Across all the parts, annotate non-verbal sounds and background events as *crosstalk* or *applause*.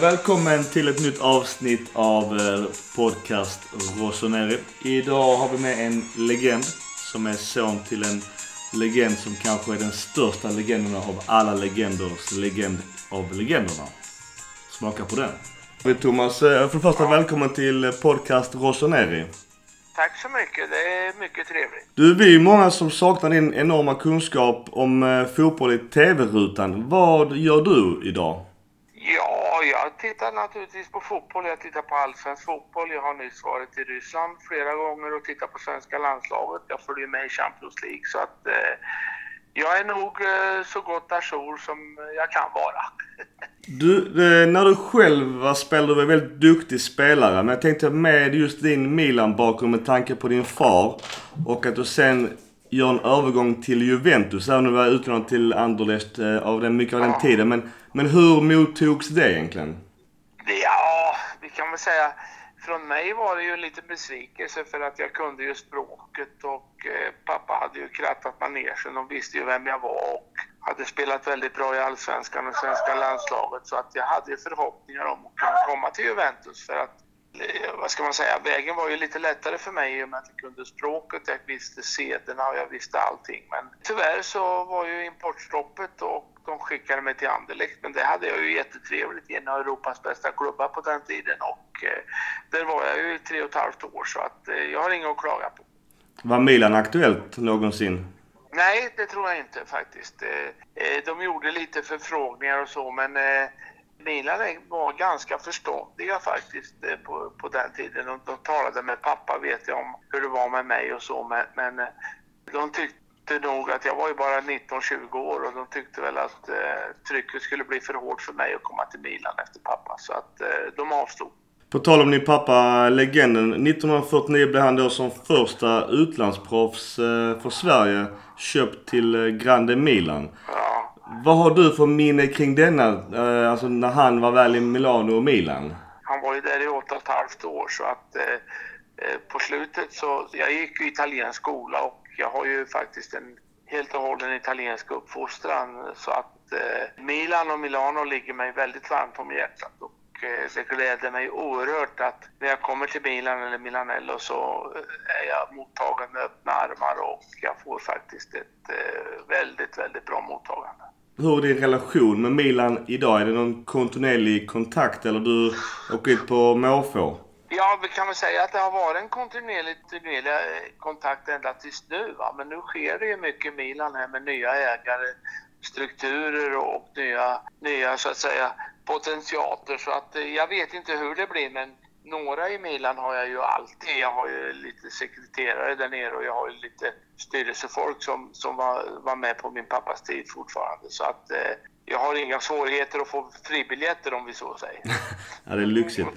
Välkommen till ett nytt avsnitt av eh, podcast Rossoneri. Idag har vi med en legend som är son till en legend som kanske är den största legenden av alla legenders legend av legenderna. Smaka på den. Thomas, eh, för det första välkommen till podcast Rossoneri. Tack så mycket, det är mycket trevligt. Du, vi är många som saknar din enorma kunskap om eh, fotboll i TV-rutan. Vad gör du idag? Ja, jag tittar naturligtvis på fotboll. Jag tittar på allsvensk fotboll. Jag har nyss varit i Ryssland flera gånger och tittat på svenska landslaget. Jag följer med i Champions League så att eh, jag är nog eh, så gott ajour som jag kan vara. *laughs* Du, eh, när du själv var spelare, du var en väldigt duktig spelare. Men jag tänkte med just din Milan-bakgrund med tanke på din far och att du sen gör en övergång till Juventus, även om du var utlånad till Anderlecht eh, av den, mycket av den Ja. tiden. Men, men hur mottogs det egentligen? Ja, vi kan väl säga från mig var det ju en liten besvikelse för att jag kunde ju språket och eh, pappa hade ju krattat manegen och visste ju vem jag var och hade spelat väldigt bra i Allsvenskan och svenska landslaget så att jag hade ju förhoppningar om att kunna komma till Juventus för att eh, vad ska man säga, vägen var ju lite lättare för mig i och med att jag kunde språket, jag visste sederna och jag visste allting. Men tyvärr så var ju importstoppet och de skickade mig till Anderlecht. Men det hade jag ju jättetrevligt i en av Europas bästa klubbar på den tiden och eh, där var jag ju i tre och ett halvt år så att eh, jag har inget att klaga på. Var Milan aktuellt någonsin? Nej, det tror jag inte faktiskt. Eh, De gjorde lite förfrågningar och så, men Milan var ganska förståndiga faktiskt på, på den tiden. De, de talade med pappa, vet jag, om hur det var med mig och så, men, men de tyckte nog att jag var ju bara 19-20 år och de tyckte väl att eh, trycket skulle bli för hårt för mig att komma till Milan efter pappa, så att eh, de avstod. På tal om din pappa, legenden. 1949 blev han då som första utlandsproffs eh, för Sverige köpt till eh, Grande Milan. Ja. Vad har du för minne kring denna, eh, alltså när han var väl i Milano och Milan? Han var ju där i åtta och ett halvt år så att eh, på slutet så, jag gick ju i italiensk skola och jag har ju faktiskt en helt och hållen italiensk uppfostran så att eh, Milan och Milano ligger mig väldigt varmt om hjärtat och eh, det gläder mig oerhört att när jag kommer till Milan eller Milanello så eh, är jag mottagen med öppna armar och jag får faktiskt ett eh, väldigt, väldigt bra mottagande. Hur är din relation med Milan idag? Är det någon kontinuerlig kontakt eller du åker ut på måfå? Ja, vi kan väl säga att det har varit en kontinuerlig, kontinuerlig eh, kontakt ända tills nu. Va? Men nu sker det ju mycket i Milan här med nya ägare, strukturer och nya, nya så att säga potentiater. Så att eh, jag vet inte hur det blir men några i Milan har jag ju alltid. Jag har ju lite sekreterare där nere och jag har ju lite styrelsefolk som, som var, var med på min pappas tid fortfarande. Så att eh, jag har inga svårigheter att få fribiljetter om vi så säger. *laughs* Ja, det är lyxigt.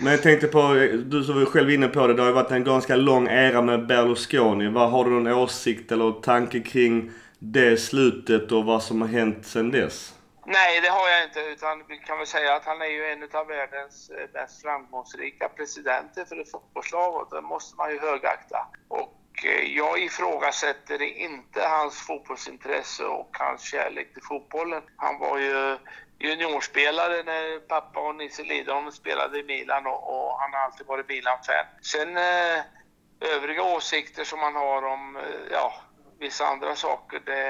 Men jag tänkte på, du som var själv inne på det, det har ju varit en ganska lång era med Berlusconi. Vad Har du någon åsikt eller tanke kring det slutet och vad som har hänt sedan dess? Nej, det har jag inte. Utan vi kan väl säga att han är ju en av världens eh, mest framgångsrika presidenter för ett fotbollslag och det måste man ju högakta. Och eh, jag ifrågasätter inte hans fotbollsintresse och hans kärlek till fotbollen. Han var ju juniorspelare när pappa och Nisse Lidholm spelade i Milan och, och han har alltid varit Milan-fan. Sen eh, övriga åsikter som man har om, eh, ja, vissa andra saker, det,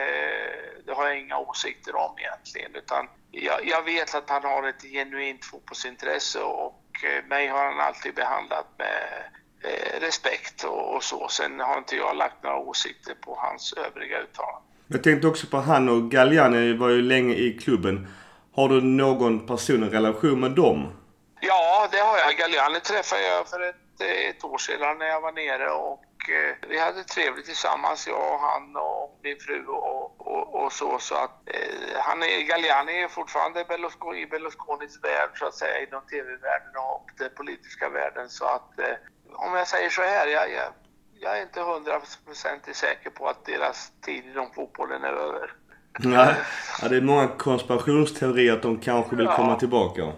det har jag inga åsikter om egentligen. Utan jag, jag vet att han har ett genuint fotbollsintresse och eh, mig har han alltid behandlat med eh, respekt och, och så. Sen har inte jag lagt några åsikter på hans övriga uttalanden. Jag tänkte också på han och Galliani var ju länge i klubben. Har du någon personlig relation med dem? Ja, det har jag. Galliani träffade jag för ett, eh, ett år sedan när jag var nere och eh, vi hade trevligt tillsammans, jag och han och min fru och, och, och så. så att, eh, han är, Galliani är fortfarande Berlusconi, i Berlusconis värld så att säga, inom tv-världen och den politiska världen. Så att eh, om jag säger så här, jag, jag, jag är inte hundraprocentigt säker på att deras tid inom fotbollen är över. Nej. Ja, det är många konspirationsteorier att de kanske vill Ja. komma tillbaka.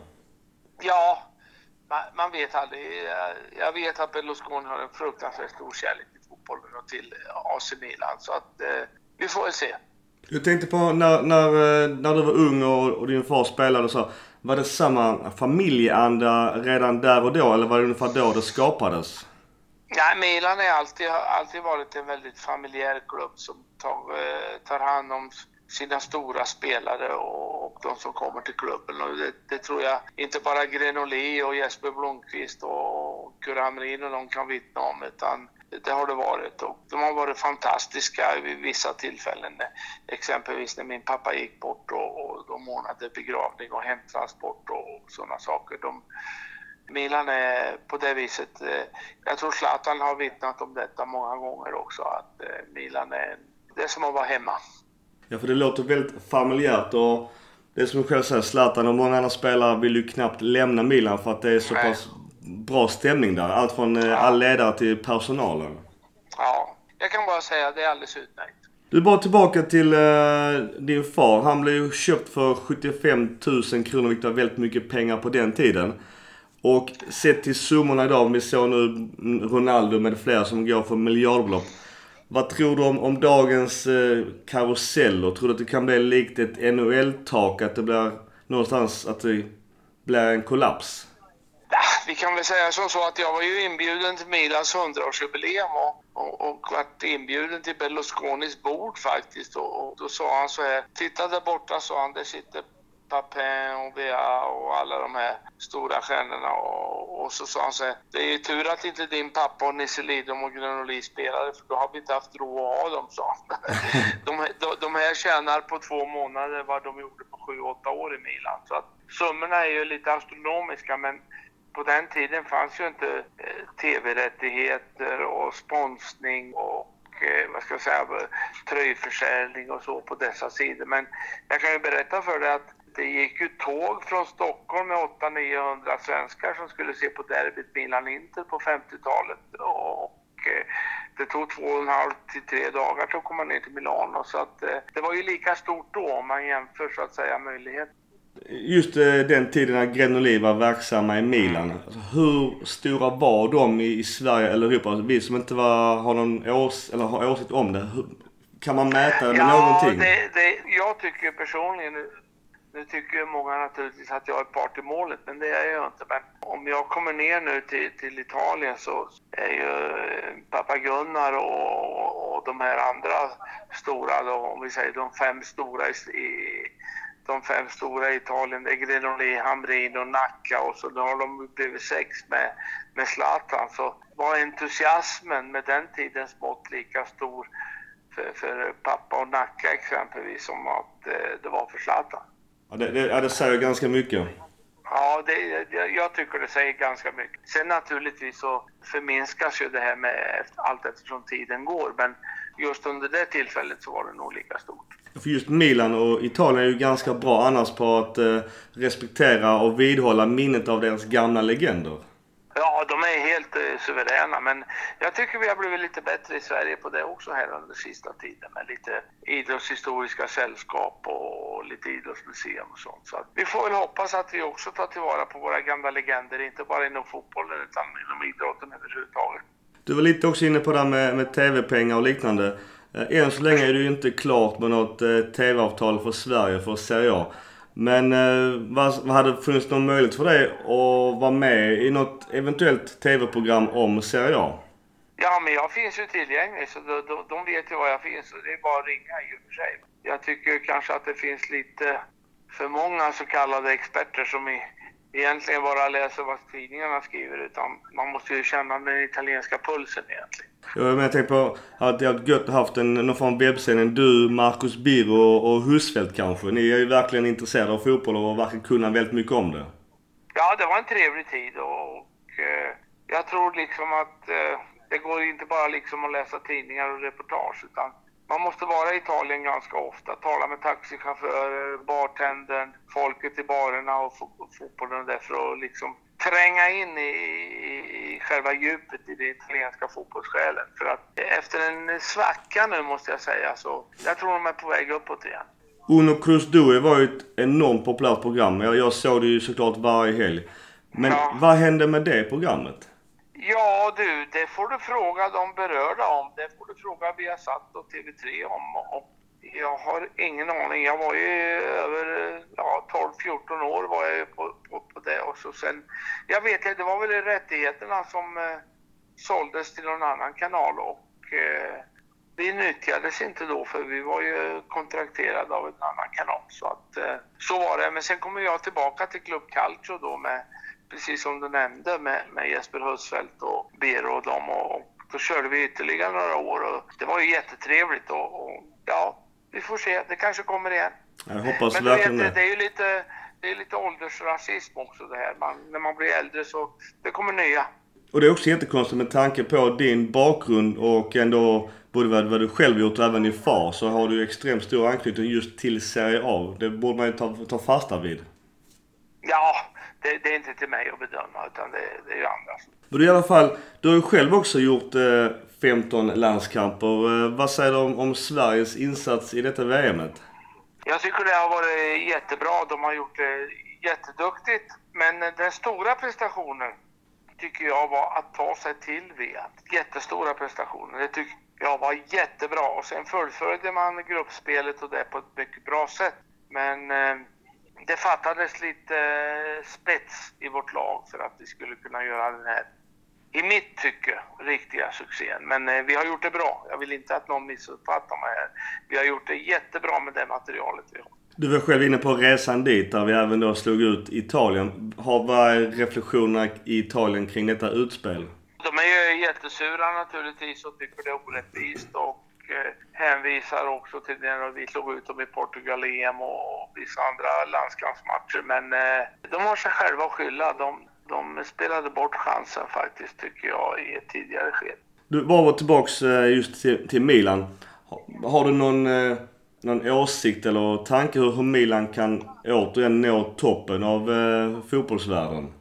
Ja, man, man vet aldrig. Jag- Jag vet att Berlusconi har en fruktansvärt stor kärlek till fotbollen och till AC Milan. Så att eh, vi får väl se. Jag tänkte på när, när, eh, när du var ung och, och din far spelade och så. Var det samma familjeanda redan där och då eller var det ungefär då det skapades? Nej, Milan har alltid, alltid varit en väldigt familjär klubb som tar, eh, tar hand om sina stora spelare och, de som kommer till klubben. Och det, det tror jag inte bara Grenoli och Jesper Blomqvist och Kurre Hamrin och de kan vittna om, utan det har det varit. Och de har varit fantastiska vid vissa tillfällen. Exempelvis när min pappa gick bort och, och de ordnade begravning och hemtransport och sådana saker. De, Milan är på det viset, eh, jag tror Zlatan har vittnat om detta många gånger också, att eh, Milan är, det är som att vara hemma. Ja, för det låter väldigt familjärt och det är som du själv säger, Zlatan och många andra spelare vill ju knappt lämna Milan för att det är så Nej. pass bra stämning där. Allt från eh, ja. all ledare till personalen. Ja, jag kan bara säga att det är alldeles utmärkt. Du, bara tillbaka till uh, din far. Han blev ju köpt för 75 000 kronor, vilket var väldigt mycket pengar på den tiden. Och sett till summorna idag, vi såg nu Ronaldo med flera som går för miljardbelopp. Vad tror du om, om dagens eh, karuseller? Tror du att det kan bli likt ett NHL-tak? Att det blir någonstans att det blir en kollaps? Äh, vi kan väl säga som så att jag var ju inbjuden till Milans 100-årsjubileum och, och, och vart inbjuden till Berlusconis bord faktiskt. Och, och, då sa han så här, titta där borta sa han, där sitter Papin och Bea och alla de här stora stjärnorna. Och, och så sa han så här, det är ju tur att inte din pappa och Nisse Lidom och Granoli spelade för då har vi inte haft råd att ha dem, sa han. *laughs* de, de, de här tjänar på två månader vad de gjorde på sju, åtta år i Milan. Så att summorna är ju lite astronomiska men på den tiden fanns ju inte eh, tv-rättigheter och sponsning och eh, vad ska jag säga, tröjförsäljning och så på dessa sidor. Men jag kan ju berätta för dig att det gick ju tåg från Stockholm med 800-900 svenskar som skulle se på derbyt Milan-Inter på 50-talet. Och eh, det tog två och en halv till tre dagar för att komma ner till Milano. Så att det var ju lika stort då om man jämför så att säga möjlighet. Just eh, den tiden när Grenoli var verksamma i Milan. Alltså, hur stora var de i Sverige eller Europa? Alltså, vi som inte var, har någon ås, eller har åsikt om det. Kan man mäta det med ja, någonting? Det, det, jag tycker personligen, nu tycker många naturligtvis att jag är part i målet, men det är jag inte. Men om jag kommer ner nu till, till Italien så är ju eh, pappa Gunnar och, och de här andra stora, då, om vi säger de fem stora i, i de fem stora i Italien, det är Grenoli, Hamrin och Nacka och så nu har de blivit sex med, med Zlatan. Så var entusiasmen med den tidens mått lika stor för, för pappa och Nacka exempelvis som att eh, det var för Zlatan? Ja, det, det, ja, det säger ganska mycket. Ja, det, jag tycker det säger ganska mycket. Sen naturligtvis så förminskas ju det här med allt eftersom tiden går, men just under det tillfället så var det nog lika stort. För just Milan och Italien är ju ganska bra annars på att eh, respektera och vidhålla minnet av deras gamla legender. Ja, de är helt eh, suveräna, men jag tycker vi har blivit lite bättre i Sverige på det också här under sista tiden med lite idrottshistoriska sällskap och lite idrottsmuseum och sånt. Så vi får väl hoppas att vi också tar tillvara på våra gamla legender, inte bara inom fotbollen utan inom idrotten överhuvudtaget. Du var lite också inne på det här med, med TV-pengar och liknande. Eh, än så länge är det ju inte klart med något eh, TV-avtal för Sverige för Serie A. Men eh, vad, hade funnits någon möjlighet för dig att vara med i något eventuellt TV-program om Serie A? Ja, men jag finns ju tillgänglig så de, de, de vet ju var jag finns och det är bara att ringa i och för sig. Jag tycker kanske att det finns lite för många så kallade experter som i, egentligen bara läser vad tidningarna skriver utan man måste ju känna den italienska pulsen egentligen. Ja, men jag tänkte på att det hade gött haft en, någon form av webbsändning. Du, Marcus Birro och, och Husfeldt kanske. Ni är ju verkligen intresserade av fotboll och verkligen kunna väldigt mycket om det. Ja, det var en trevlig tid och, och eh, jag tror liksom att eh, det går inte bara liksom att läsa tidningar och reportage utan man måste vara i Italien ganska ofta, tala med taxichaufförer, bartendern, folket i barerna och fotbollen där för att liksom tränga in i, i själva djupet i den italienska fotbollssjälen. För att efter en svacka nu måste jag säga så jag tror de är på väg uppåt igen. Uno Cruz Due var ju ett enormt populärt program. Jag, jag såg det ju såklart varje helg. Men ja. vad hände med det programmet? Ja du, det får du fråga de berörda om. Det får du fråga Viasat och TV3 om. Och jag har ingen aning. Jag var ju över ja, 12-14 år var jag på, på, på, det och så sen, jag vet inte, det var väl rättigheterna som eh, såldes till någon annan kanal och eh, vi nyttjades inte då för vi var ju kontrakterade av en annan kanal. Så, att, eh, så var det. Men sen kommer jag tillbaka till Club Calcio då med, precis som du nämnde, med, med Jesper Husfeldt och Bero och dem. Och, och då körde vi ytterligare några år och det var ju jättetrevligt. Och, och ja, vi får se. Det kanske kommer igen. Jag hoppas Men verkligen vet, det. det är ju lite, det är lite åldersrasism också det här. Man, när man blir äldre så det kommer nya. Och det är också jättekonstigt med tanke på din bakgrund och ändå både vad, vad du själv gjort och även din far så har du ju extremt stor anknytning just till Serie A. Det borde man ju ta, ta fasta vid. Ja, det, det är inte till mig att bedöma utan det, det är ju andra. Men du i alla fall, du har ju själv också gjort eh, 15 landskamper. Eh, vad säger du om, om Sveriges insats i detta VMet? Jag tycker det har varit jättebra. De har gjort det jätteduktigt. Men den stora prestationen tycker jag var att ta sig till VM. Jättestora prestationer. Det tycker jag var jättebra. Och sen fullföljde man gruppspelet och det på ett mycket bra sätt. Men eh, det fattades lite eh, spets i vårt lag för att vi skulle kunna göra den här, i mitt tycke, riktiga succén. Men eh, vi har gjort det bra. Jag vill inte att någon missuppfattar mig här. Vi har gjort det jättebra med det materialet vi har. Du var själv inne på resan dit där vi även då slog ut Italien. Har, vad är reflektionerna i Italien kring detta utspel? De är ju jättesura naturligtvis och tycker det är orättvist och eh, hänvisar också till när vi slog ut dem i Portugal EM och vissa andra landskampsmatcher. Men eh, de har sig själva att skylla. De, de spelade bort chansen faktiskt, tycker jag, i ett tidigare skede. Du var tillbaks eh, just till, till Milan. Har, har du någon, eh, någon åsikt eller tanke hur, hur Milan kan återigen nå toppen av eh, fotbollsvärlden?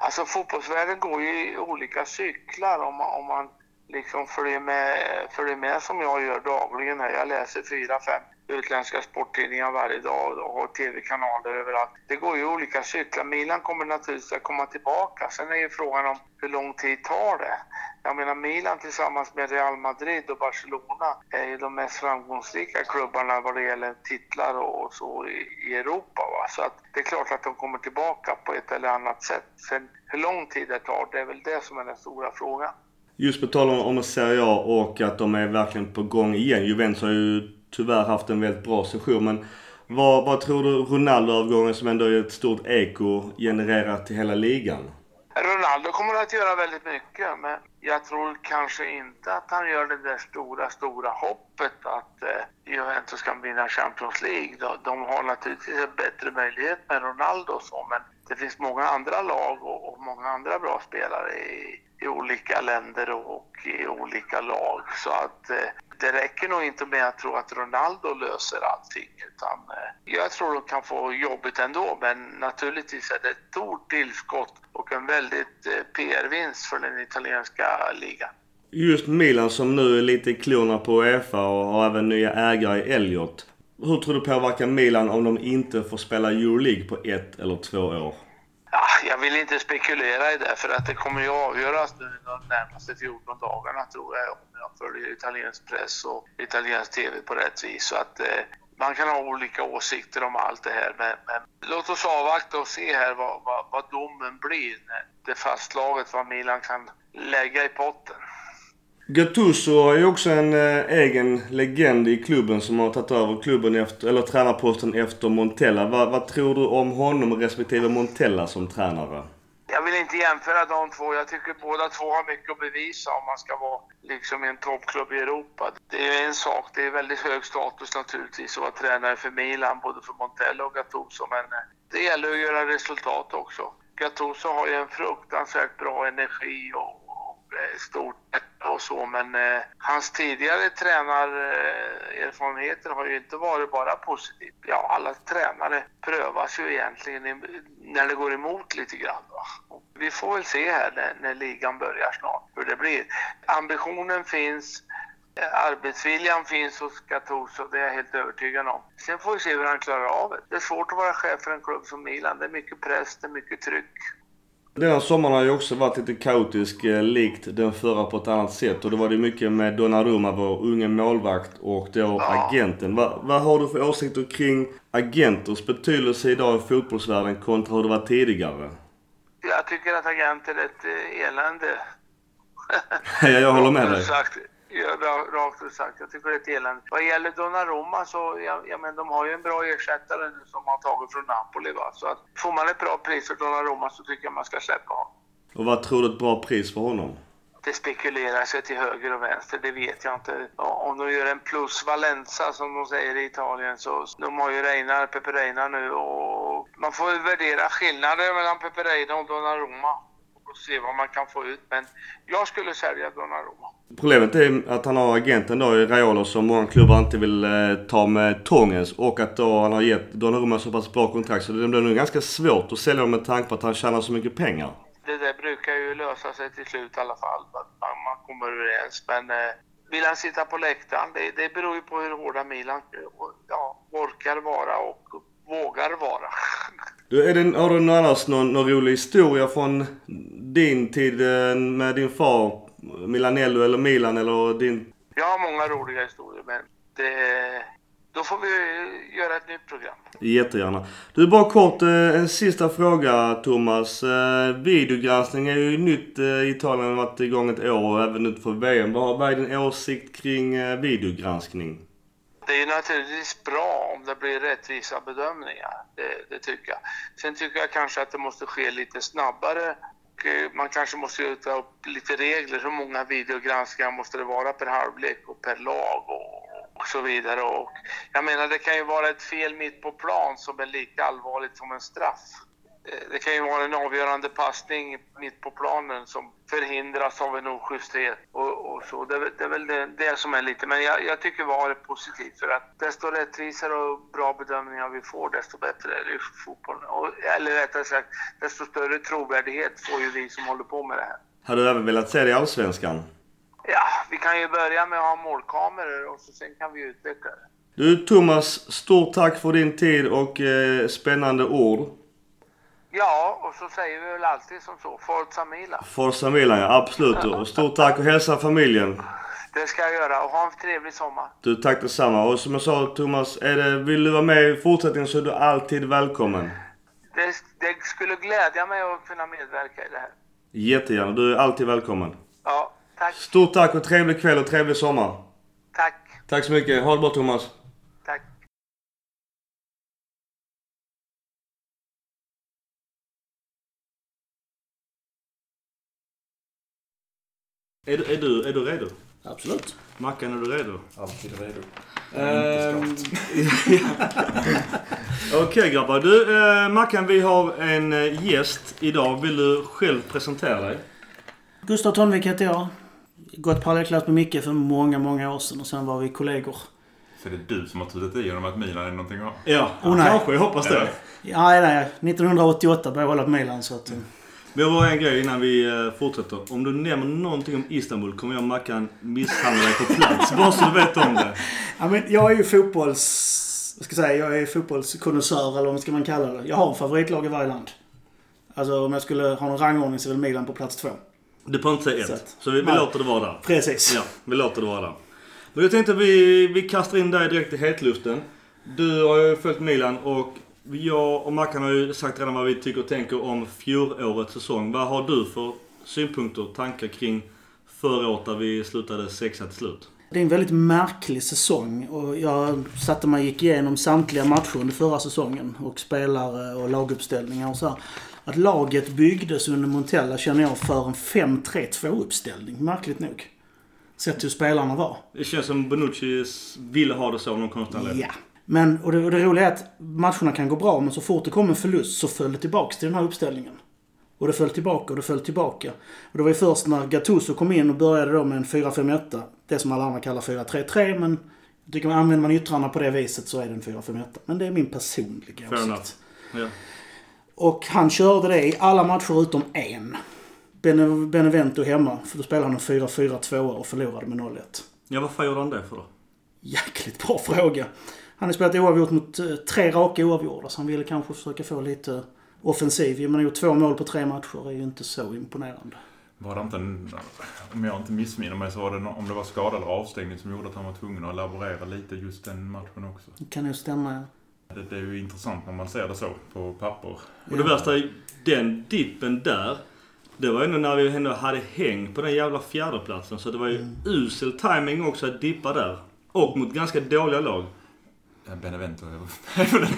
Alltså fotbollsvärlden går ju i olika cyklar om om man liksom följer med, följer med som jag gör dagligen här. Jag läser fyra, fem utländska sporttidningar varje dag och har tv-kanaler överallt. Det går ju i olika cyklar. Milan kommer naturligtvis att komma tillbaka. Sen är ju frågan om hur lång tid tar det? Jag menar Milan tillsammans med Real Madrid och Barcelona är ju de mest framgångsrika klubbarna vad det gäller titlar och så i, i Europa. Va? Så att det är klart att de kommer tillbaka på ett eller annat sätt. Sen hur lång tid det tar, det är väl det som är den stora frågan. Just på tal om, om Serie A och att de är verkligen på gång igen. Juventus har ju tyvärr haft en väldigt bra session men vad, vad tror du Ronaldo-övergången som ändå är ett stort eko genererar till hela ligan? Ronaldo kommer att göra väldigt mycket, men jag tror kanske inte att han gör det där stora, stora hoppet att eh, Juventus kan vinna Champions League. De, de har naturligtvis en bättre möjlighet med Ronaldo och så, men det finns många andra lag och många andra bra spelare i, i olika länder och i olika lag. Så att eh, det räcker nog inte med att tro att Ronaldo löser allting. Utan eh, jag tror de kan få jobbigt ändå, men naturligtvis är det ett stort tillskott och en väldigt eh, PR-vinst för den italienska ligan. Just Milan som nu är lite i klorna på Uefa och har även nya ägare i Elliot. Hur tror du påverkar Milan om de inte får spela Euroleague på ett eller två år? Jag vill inte spekulera i det för att det kommer ju avgöras nu de närmaste 14 dagarna tror jag om jag följer italiensk press och italiensk TV på rätt vis. Så att eh, man kan ha olika åsikter om allt det här men, men låt oss avvakta och se här vad, vad, vad domen blir när det är fastslaget vad Milan kan lägga i potten. Gattuso har ju också en eh, egen legend i klubben som har tagit över klubben efter, eller tränarposten efter Montella. Va, vad tror du om honom respektive Montella som tränare? Jag vill inte jämföra de två. Jag tycker båda två har mycket att bevisa om man ska vara liksom i en toppklubb i Europa. Det är en sak, det är väldigt hög status naturligtvis att vara tränare för Milan, både för Montella och Gattuso. Men eh, det gäller att göra resultat också. Gattuso har ju en fruktansvärt bra energi och Eh, stort och så, men eh, hans tidigare tränarerfarenheter eh, har ju inte varit bara positivt. Ja, alla tränare prövas ju egentligen i, när det går emot lite grann. Va? Vi får väl se här när, när ligan börjar snart hur det blir. Ambitionen finns, eh, arbetsviljan finns hos Gattuso, det är jag helt övertygad om. Sen får vi se hur han klarar av det. Det är svårt att vara chef för en klubb som Milan. Det är mycket press, det är mycket tryck. Denna sommaren har ju också varit lite kaotisk, eh, likt den förra på ett annat sätt. Och då var det mycket med Donnarumma, vår unge målvakt, och då Ja. agenten. Va, vad har du för åsikter kring agenters betydelse idag i fotbollsvärlden kontra hur det var tidigare? Jag tycker att agenter är ett eh, elände. *laughs* Ja, jag håller med dig. Sagt, rakt ut sagt, jag tycker det är ett elände. Vad gäller Donnarumma så, ja, ja, men de har ju en bra ersättare nu som har tagit från Napoli va. Så att får man ett bra pris för Donnarumma så tycker jag man ska släppa honom. Och vad tror du ett bra pris för honom? Det spekulerar sig till höger och vänster, det vet jag inte. Om de gör en plus Valenza som de säger i Italien så de har ju Reina, Pepe Reina nu och man får ju värdera skillnaden mellan Pepe Reina och Donnarumma se vad man kan få ut. Men jag skulle sälja Donnarumma. Problemet är att han har agenten då i Raiola som många klubbar inte vill eh, ta med tångens och att då han har gett Donnarumma så pass bra kontrakt så det blir nog ganska svårt att sälja honom med tanke på att han tjänar så mycket pengar. Det där brukar ju lösa sig till slut i alla fall. Man kommer överens. Men eh, vill han sitta på läktaren? Det, det beror ju på hur hårda Milan ja, orkar vara och vågar vara. *laughs* Du, är det, har du någon annars någon, någon rolig historia från din tid eh, med din far? Milanello eller Milan eller din... Jag har många roliga historier, men det, då får vi göra ett nytt program. Jättegärna. Du, bara kort eh, en sista fråga Thomas. Eh, videogranskning är ju nytt i Italien, har varit igång ett år och även ut för VM. Vad är din åsikt kring videogranskning? Det är naturligtvis bra om det blir rättvisa bedömningar. Det, det tycker jag. Sen tycker jag kanske att det måste ske lite snabbare. Eh, man kanske måste ta upp lite regler. Hur många videogranskningar måste det vara per halvlek och per lag och, och så vidare. Och jag menar, det kan ju vara ett fel mitt på plan som är lika allvarligt som en straff. Eh, Det kan ju vara en avgörande passning mitt på planen som förhindras av en oschysthet och, och så. Det, är väl- det är väl det, det som är lite, men jag, jag tycker VAR är positivt för att desto rättvisare och bra bedömningar vi får desto bättre är det fotbollen. Och, eller rättare sagt, desto större trovärdighet får ju vi som håller på med det här. Hade du även velat se det i Allsvenskan? Ja, vi kan ju börja med att ha målkameror och så sen kan vi utveckla det. Du Thomas, stort tack för din tid och eh, spännande ord. Ja, och så säger vi väl alltid som så, Forza Milan. Forza Milan, ja absolut. Och stort tack och hälsa familjen. Det ska jag göra och ha en trevlig sommar. Du, tack detsamma. Och som jag sa Thomas, är det, vill du vara med i fortsättningen så är du alltid välkommen. Det, det skulle glädja mig att kunna medverka i det här. Jättegärna, du är alltid välkommen. Ja, tack. Stort tack och trevlig kväll och trevlig sommar. Tack. Tack så mycket. Ha det bra Thomas. Är du, är du, är du redo? Absolut. Mackan, är du redo? Alltid redo. Ehm, *laughs* Okej grabbar. Du, eh, Mackan vi har en eh, gäst idag. Vill du själv presentera dig? Gustav Tonvik heter jag. Gått parallellklass med Micke för många, många år sedan och sen var vi kollegor. Så det är du som har tutat i honom att Milan är någonting att Ja, Oh, nej. kanske. Jag hoppas det. Ja, nej, nej. 1988 började jag hålla på Milan så att... eh, Vi har bara en grej innan vi eh, fortsätter. Om du nämner någonting om Istanbul kommer jag och Mackan misshandla dig på plats. Bara så du vet om det. Ja, men jag är ju fotbolls... Vad ska jag säga? Jag är fotbollskonnässör eller vad ska man kalla det. Jag har en favoritlag i varje land. Alltså om jag skulle ha någon rangordning så är väl Milan på plats två. Du får inte säga Så ett. att- Så vi, vi Nej. låter det vara där. Precis. Ja, vi låter det vara där. Men jag tänkte vi, vi kastar in dig direkt i hetluften. Du har ju följt Milan och jag och Mackan har ju sagt redan vad vi tycker och tänker om fjolårets säsong. Vad har du för synpunkter och tankar kring förra året där vi slutade sexa till slut? Det är en väldigt märklig säsong och jag satte mig och gick igenom samtliga matcher under förra säsongen och spelare och laguppställningar och så här. Att laget byggdes under Montella känner jag för en 5-3-2 uppställning, märkligt nog. Sett hur spelarna var. Det känns som Bonucci ville ha det så av någon konstig. Ja. Men, och det, och det roliga är att matcherna kan gå bra, men så fort det kommer en förlust så föll det tillbaks till den här uppställningen. Och det föll tillbaka och det föll tillbaka. Och det var ju först när Gattuso kom in och började då med en 4-5-1. Det som alla andra kallar 4-3-3, men jag tycker man använder man yttrarna på det viset så är det en 4-5-1. Men det är min personliga Fair åsikt. Ja. Och han körde det i alla matcher utom en. Bene- Benevento hemma, för då spelade han en 4-4-2 och förlorade med 0-1. ja, vad fan gjorde han det för då? Jäkligt bra fråga. Han har spelat oavgjort mot eh, tre raka oavgjorda, så han ville kanske försöka få lite offensiv. Man har gjort två mål på tre matcher. Är ju inte så imponerande. Var det inte en, om jag inte missminner mig så var det om det var skada eller avstängning som gjorde att han var tvungen att laborera lite just den matchen också. Det kan ju stämma, ja. Det, det är ju intressant när man ser det så på papper. Och det värsta är den dippen där. Det var ju när vi ändå hade häng på den jävla fjärdeplatsen. Så det var ju usel timing också att dippa där. Och mot ganska dåliga lag. Ja, Benevento är väl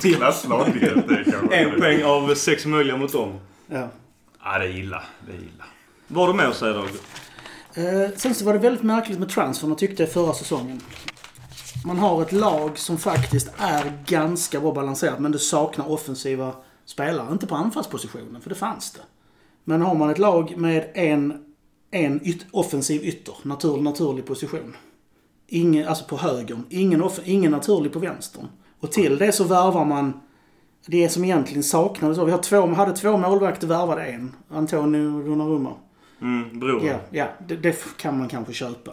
det är kanske. En poäng av sex möjliga mot dem. ja. Ja, det är illa. Det är illa. Vad har du med att säga? Eh, sen så var det väldigt märkligt med transferna tyckte jag förra säsongen. Man har ett lag som faktiskt är ganska bra balanserat men det saknar offensiva spelare. Inte på anfallspositionen, för det fanns det. Men har man ett lag med en, en yt, offensiv ytter, naturlig, naturlig position. Ingen, alltså på högern. Ingen, off, ingen naturlig på vänstern. Och till det så värvar man det som egentligen saknades. Vi har två, hade två målvakter, värvade en. Antonio Donnarumma. Mm, bror. Ja, ja det, det kan man kanske köpa.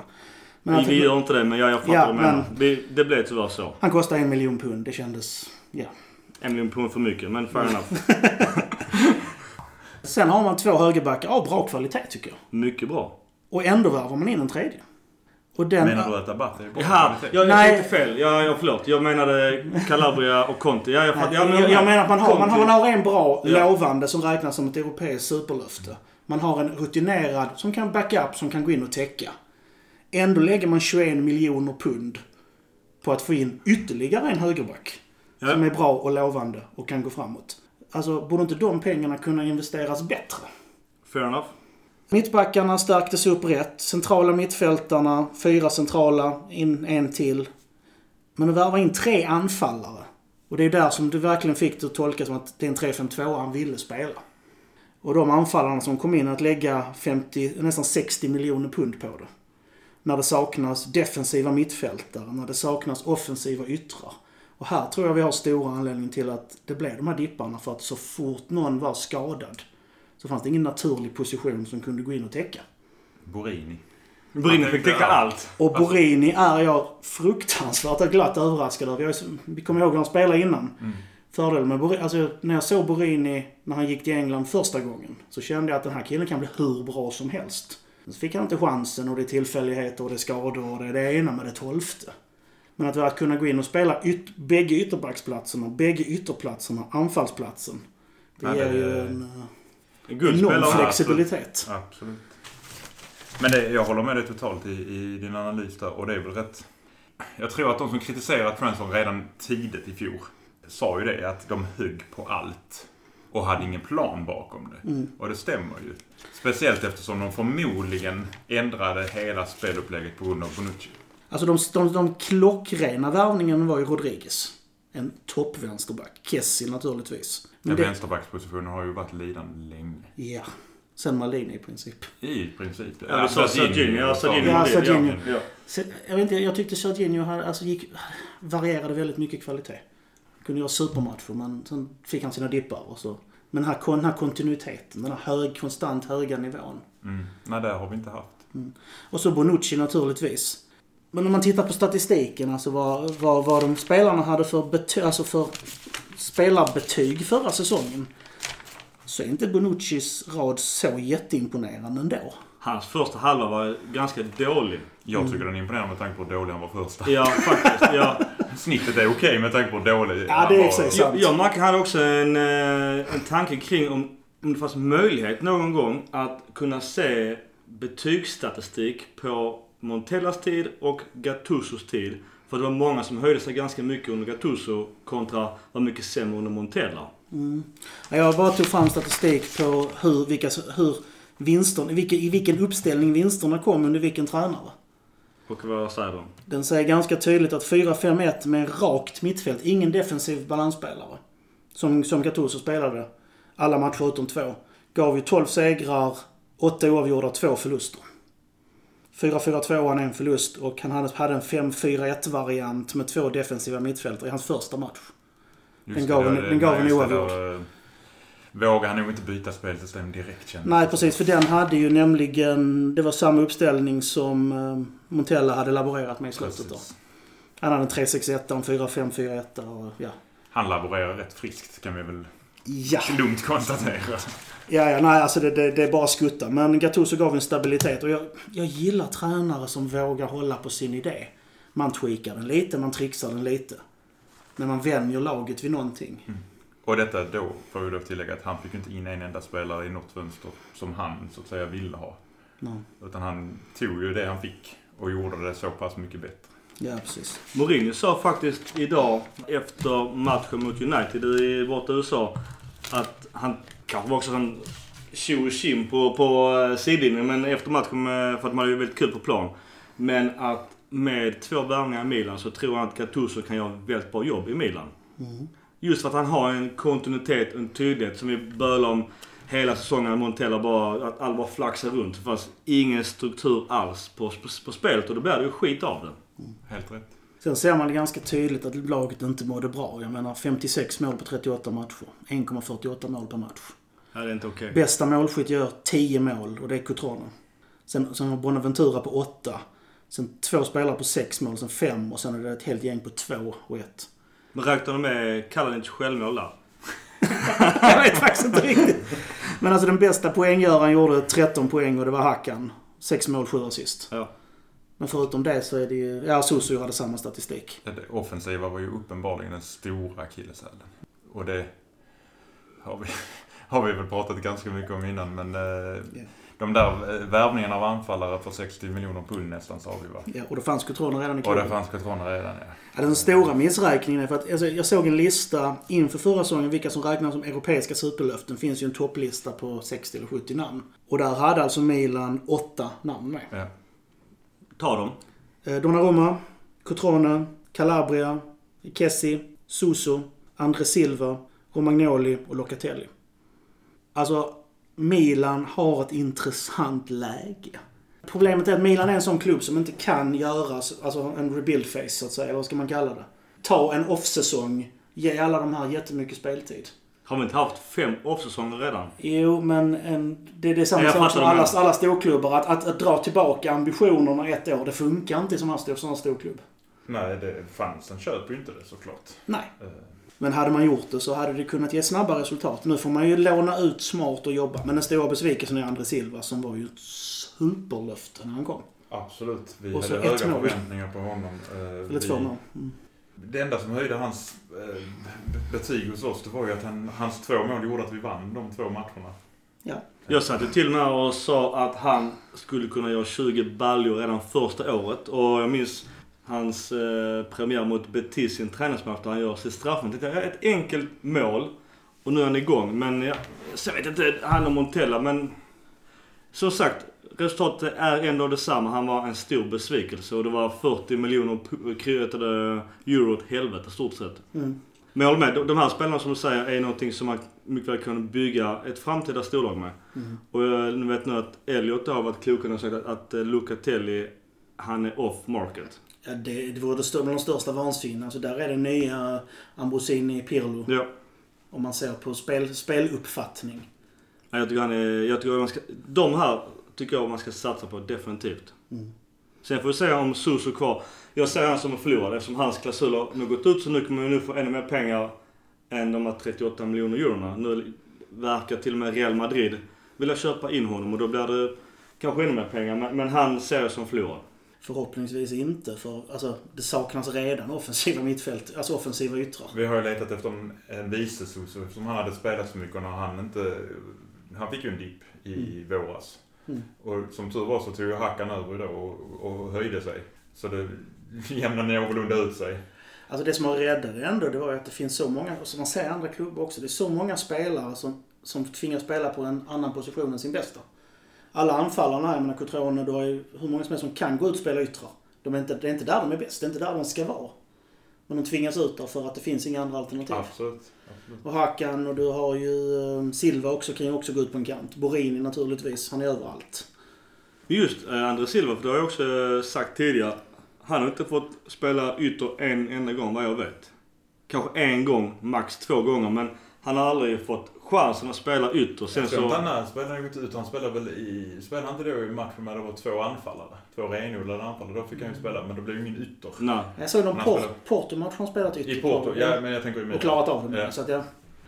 Men Vi, att, vi gör inte det, men jag, jag fattar Ja, vad men- Vi, det blev tyvärr så. han kostade en miljon pund. Det kändes... Ja. En miljon pund för mycket, men fair enough. *laughs* Sen har man två högerbackar av bra kvalitet tycker jag. Mycket bra. Och ändå värvar man in en tredje. Och den... Menar du att Abate är bra Jaha, jag, jag Nej. tänkte fel. Ja, ja, förlåt. Jag menade Calabria och Conte. Ja, jag, jag, ja, jag, jag menar att man har, man, har, man har en bra, Ja. lovande som räknas som ett europeiskt superlöfte. Man har en rutinerad som kan backa upp, som kan gå in och täcka. Ändå lägger man 21 miljoner pund på att få in ytterligare en högerback. Ja. Som är bra och lovande och kan gå framåt. Alltså, borde inte de pengarna kunna investeras bättre? Fair enough. Mittbackarna stärktes upp rätt. Centrala mittfältarna, fyra centrala, in en till. Men att värva in tre anfallare. Och det är där som du verkligen fick det att tolka som att det är en 3-5-2 han ville spela. Och de anfallarna som kom in att lägga 50, nästan 60 miljoner pund på det. När det saknas defensiva mittfältare, när det saknas offensiva yttrar. Och här tror jag vi har stora anledning till att det blev de här dipparna för att så fort någon var skadad så fanns det ingen naturlig position som kunde gå in och täcka. Borini. Han fick täcka allt. Och Borini är jag fruktansvärt och glatt överraskad över. Jag är så- Vi kommer ihåg hur han spelade innan. Fördelen med Borini, alltså när jag såg Borini när han gick till England första gången så kände jag att den här killen kan bli hur bra som helst. Så fick han inte chansen och det är tillfälligheter och det är skador och det är det ena med det tolfte. Men att, att kunna gå in och spela yt, bägge ytterbacksplatserna, bägge ytterplatserna, anfallsplatsen. Det ger ju en eh, En enorm flexibilitet. Absolut. Men det, jag håller med dig totalt i, i din analys där. Och det är väl rätt... Jag tror att de som kritiserat Transfer redan tidigt i fjol sa ju det att de högg på allt. Och hade ingen plan bakom det. Och det stämmer ju. Speciellt eftersom de förmodligen ändrade hela spelupplägget på grund av Bonucci. Alltså de, de, de klockrena värvningen var ju Rodriguez. En toppvänsterback. Kessie naturligtvis. Men det, vänsterbackspositionen har ju varit lidande länge. ja. Sen Malini i princip. I princip. Ja, sa Serginho. Ja, Serginho. Ja, Serginho. Ja. Jag, vet inte, jag tyckte Serginho hade, alltså gick, varierade väldigt mycket kvalitet. Kunde göra supermatcher men sen fick han sina dippar och så. Men den här, den här kontinuiteten, den här hög, konstant höga nivån. Mm. Nej, det har vi inte haft. Och så Bonucci naturligtvis. Men om man tittar på statistiken, alltså vad, vad, vad de spelarna hade för, bety- alltså för spelarbetyg förra säsongen. Så är inte Bonuccis rad så jätteimponerande ändå. Hans första halva var ganska dålig. Jag Mm. tycker den är imponerande med tanke på hur dålig han var första. Ja, *laughs* faktiskt. Ja. Snittet är okej med tanke på hur dålig Ja, han det är var. exakt. Jag, jag och Macke hade också en, eh, en tanke kring om, om det fanns möjlighet någon gång att kunna se betygsstatistik på Montellas tid och Gattusos tid. För det var många som höjde sig ganska mycket under Gattuso kontra var mycket sämre under Montella. Jag bara tog fram statistik på hur, vilka, hur vinsterna, i vilken, i vilken uppställning vinsterna kom under vilken tränare. Och vad säger de? Den säger ganska tydligt att 4-5-1 med rakt mittfält, ingen defensiv balansspelare. Som, som Gattuso spelade alla matcher utom två. Gav ju 12 segrar, 8 oavgjorda, 2 förluster. 4-4-2 han en förlust och han hade, en 5-4-1 variant med två defensiva mittfältare i hans första match. Just Den gav det en- den gav oavgjord. eh, Vågar han nog inte byta spelsystem direkt kändes Nej precis, för den hade ju nämligen, det var samma uppställning som eh, Montella hade laborerat med i slutet då. Han hade en 3-6-1, en 4-5-4-1 och ja. Han laborerar rätt friskt kan vi väl Ja. Lugnt konstaterat. Ja, ja, nej, alltså det, det, det är bara skutta. Men Gattuso gav en stabilitet och jag, jag gillar tränare som vågar hålla på sin idé. Man tweakar den lite, man trixar den lite. Men man vänjer laget vid någonting. Och detta då, får vi då tillägga att han fick inte in en enda spelare i något fönster som han så att säga ville ha. Nej. Utan han tog ju det han fick och gjorde det så pass mycket bättre. Ja, precis. Mourinho sa faktiskt idag efter matchen mot United i borta USA att han kanske var också en tjo och tjim på, på eh, sidlinjen men efter matchen eh, för att man hade ju väldigt kul på plan. Men att med två värvningar i Milan så tror han att Gattuso kan göra ett väldigt bra jobb i Milan. Just för att han har en kontinuitet och en tydlighet som vi bölade om hela säsongen. Montella bara, att alla bara flaxar runt. Det fanns ingen struktur alls på, på, på spelet och då blir det ju skit av det. Helt rätt. Sen ser man ganska tydligt att laget inte mådde bra. Jag menar 56 mål på 38 matcher. 1,48 mål per match. Ja, det är inte okej. Bästa målskytt gör 10 mål och det är Cotrone. Sen, sen har Bonaventura på 8. Sen två spelare på 6 mål, sen 5 och sen är det ett helt gäng på 2 och 1. Men räknar du med Kalinic självmål där? *laughs* Jag vet faktiskt inte riktigt. Men alltså den bästa poänggöraren gjorde 13 poäng och det var Hakan. 6 mål, 7 assist. Ja. Men förutom det så är det ju... Ja, Sosu hade samma statistik. Det offensiva var ju uppenbarligen den stora akilleshälen. Och det har vi, *laughs* har vi väl pratat ganska mycket om innan men eh, de där eh, värvningarna av anfallare för 60 miljoner pund nästan sa vi va? Ja, och då fanns Cotrone redan i Och klubben. det fanns Catrona redan ja. Ja, den stora missräkningen är för att alltså, jag såg en lista inför förra säsongen vilka som räknas som europeiska superlöften. Det finns ju en topplista på 60 eller 70 namn. Och där hade alltså Milan åtta namn med. ja. Ta dem. Eh, Donnarumma, Cotrone, Calabria, Kessi, Suso, André Silva, Romagnoli och Locatelli. Alltså, Milan har ett intressant läge. Problemet är att Milan är en sån klubb som inte kan göra alltså en rebuild phase, så att säga. Eller vad ska man kalla det? Ta en off-säsong, ge alla de här jättemycket speltid. Har vi inte haft fem off-säsonger redan? Jo, men en, det, det är samma sak som alla, alla storklubbar. Att, att, att dra tillbaka ambitionerna ett år, det funkar inte här stor, sån här stor klubb. Nej, det fansen köper ju inte det såklart. Nej. Eh, Men hade man gjort det så hade det kunnat ge snabba resultat. Nu får man ju låna ut smart och jobba. Men den stora besvikelsen är André Silva som var ju ett superlöfte när han kom. Absolut. Vi Och hade höga mål. förväntningar på honom. Eh, Eller två mål. Mm. Det enda som höjde hans eh, betyg hos oss, det var ju att han, hans två mål gjorde att vi vann de två matcherna. Ja. Jag satte till när och sa att han skulle kunna göra 20 baljor redan första året. Och jag minns hans eh, premiär mot Betis i en träningsmatch där han gör sitt straffmål. Jag Ett enkelt mål och nu är han igång. Men jag, så jag vet inte, han och Montella. Men som sagt, resultatet är ändå detsamma. Han var en stor besvikelse och det var 40 miljoner euro åt helvete stort sett. Mm. Men jag håller med. De- här spelarna som du säger är någonting som man mycket väl kan bygga ett framtida storlag med. Mm. Och jag vet nu att Elliot har varit klok och sagt att, att eh, Lucatelli, han är off market. Ja, det, det vore det stör, de största vansinne. Alltså där är det nya Ambrosini Pirlo. Ja. Om man ser på spel, speluppfattning. Ja, Jag tycker han är, jag tycker man ska, de här tycker jag man ska satsa på definitivt. Mm. Sen får vi se om Suso kvar. Jag ser han som en förlorad eftersom hans klausul har nu gått ut så nu kommer vi nu få ännu mer pengar än de här 38 miljoner eurona. Nu verkar till och med Real Madrid vilja köpa in honom och då blir det kanske ännu mer pengar. Men, men han ser jag som förlorad. Förhoppningsvis inte. För alltså, det saknas redan offensiva mittfält. Alltså offensiva yttrar. Vi har ju letat efter en, vice eftersom han hade spelat så mycket och när han inte... Han fick ju en dipp i våras. Mm. Och som tur var så tog ju Hackan över då och, och höjde sig. Så det jämnade någorlunda ut sig. Alltså det som har räddat det ändå, det var ju att det finns så många, som man ser i andra klubbar också, det är så många spelare som, som tvingas spela på en annan position än sin bästa. Alla anfallarna jag menar Cotrone, du har ju hur många som helst som kan gå ut och spela yttrar. De är inte, det är inte där de är bäst, det är inte där de ska vara. Men de tvingas ut där för att det finns inga andra alternativ. Absolut. Absolut. Och Hakan och du har ju eh, Silva också, kan ju också gå ut på en kant. Borini naturligtvis, han är överallt. Just eh, André Silva, för det har jag också eh, sagt tidigare. Han har inte fått spela ytter en enda gång vad jag vet. Kanske en gång, max två gånger. Men han har aldrig fått chansen att spela ytter. Sen Jag tror så... inte han spelade något ut. Han spelade väl i... Spelade han inte då i matchen när det var två anfallare? Två renodlade anfallare. Då fick han ju spela, men det blev ju ingen ytter. Nej. Jag såg någon Port, Porto-match han spelat ytter I Porto, ja men jag tänker ju Och klarat av det. Ja. Så att jag,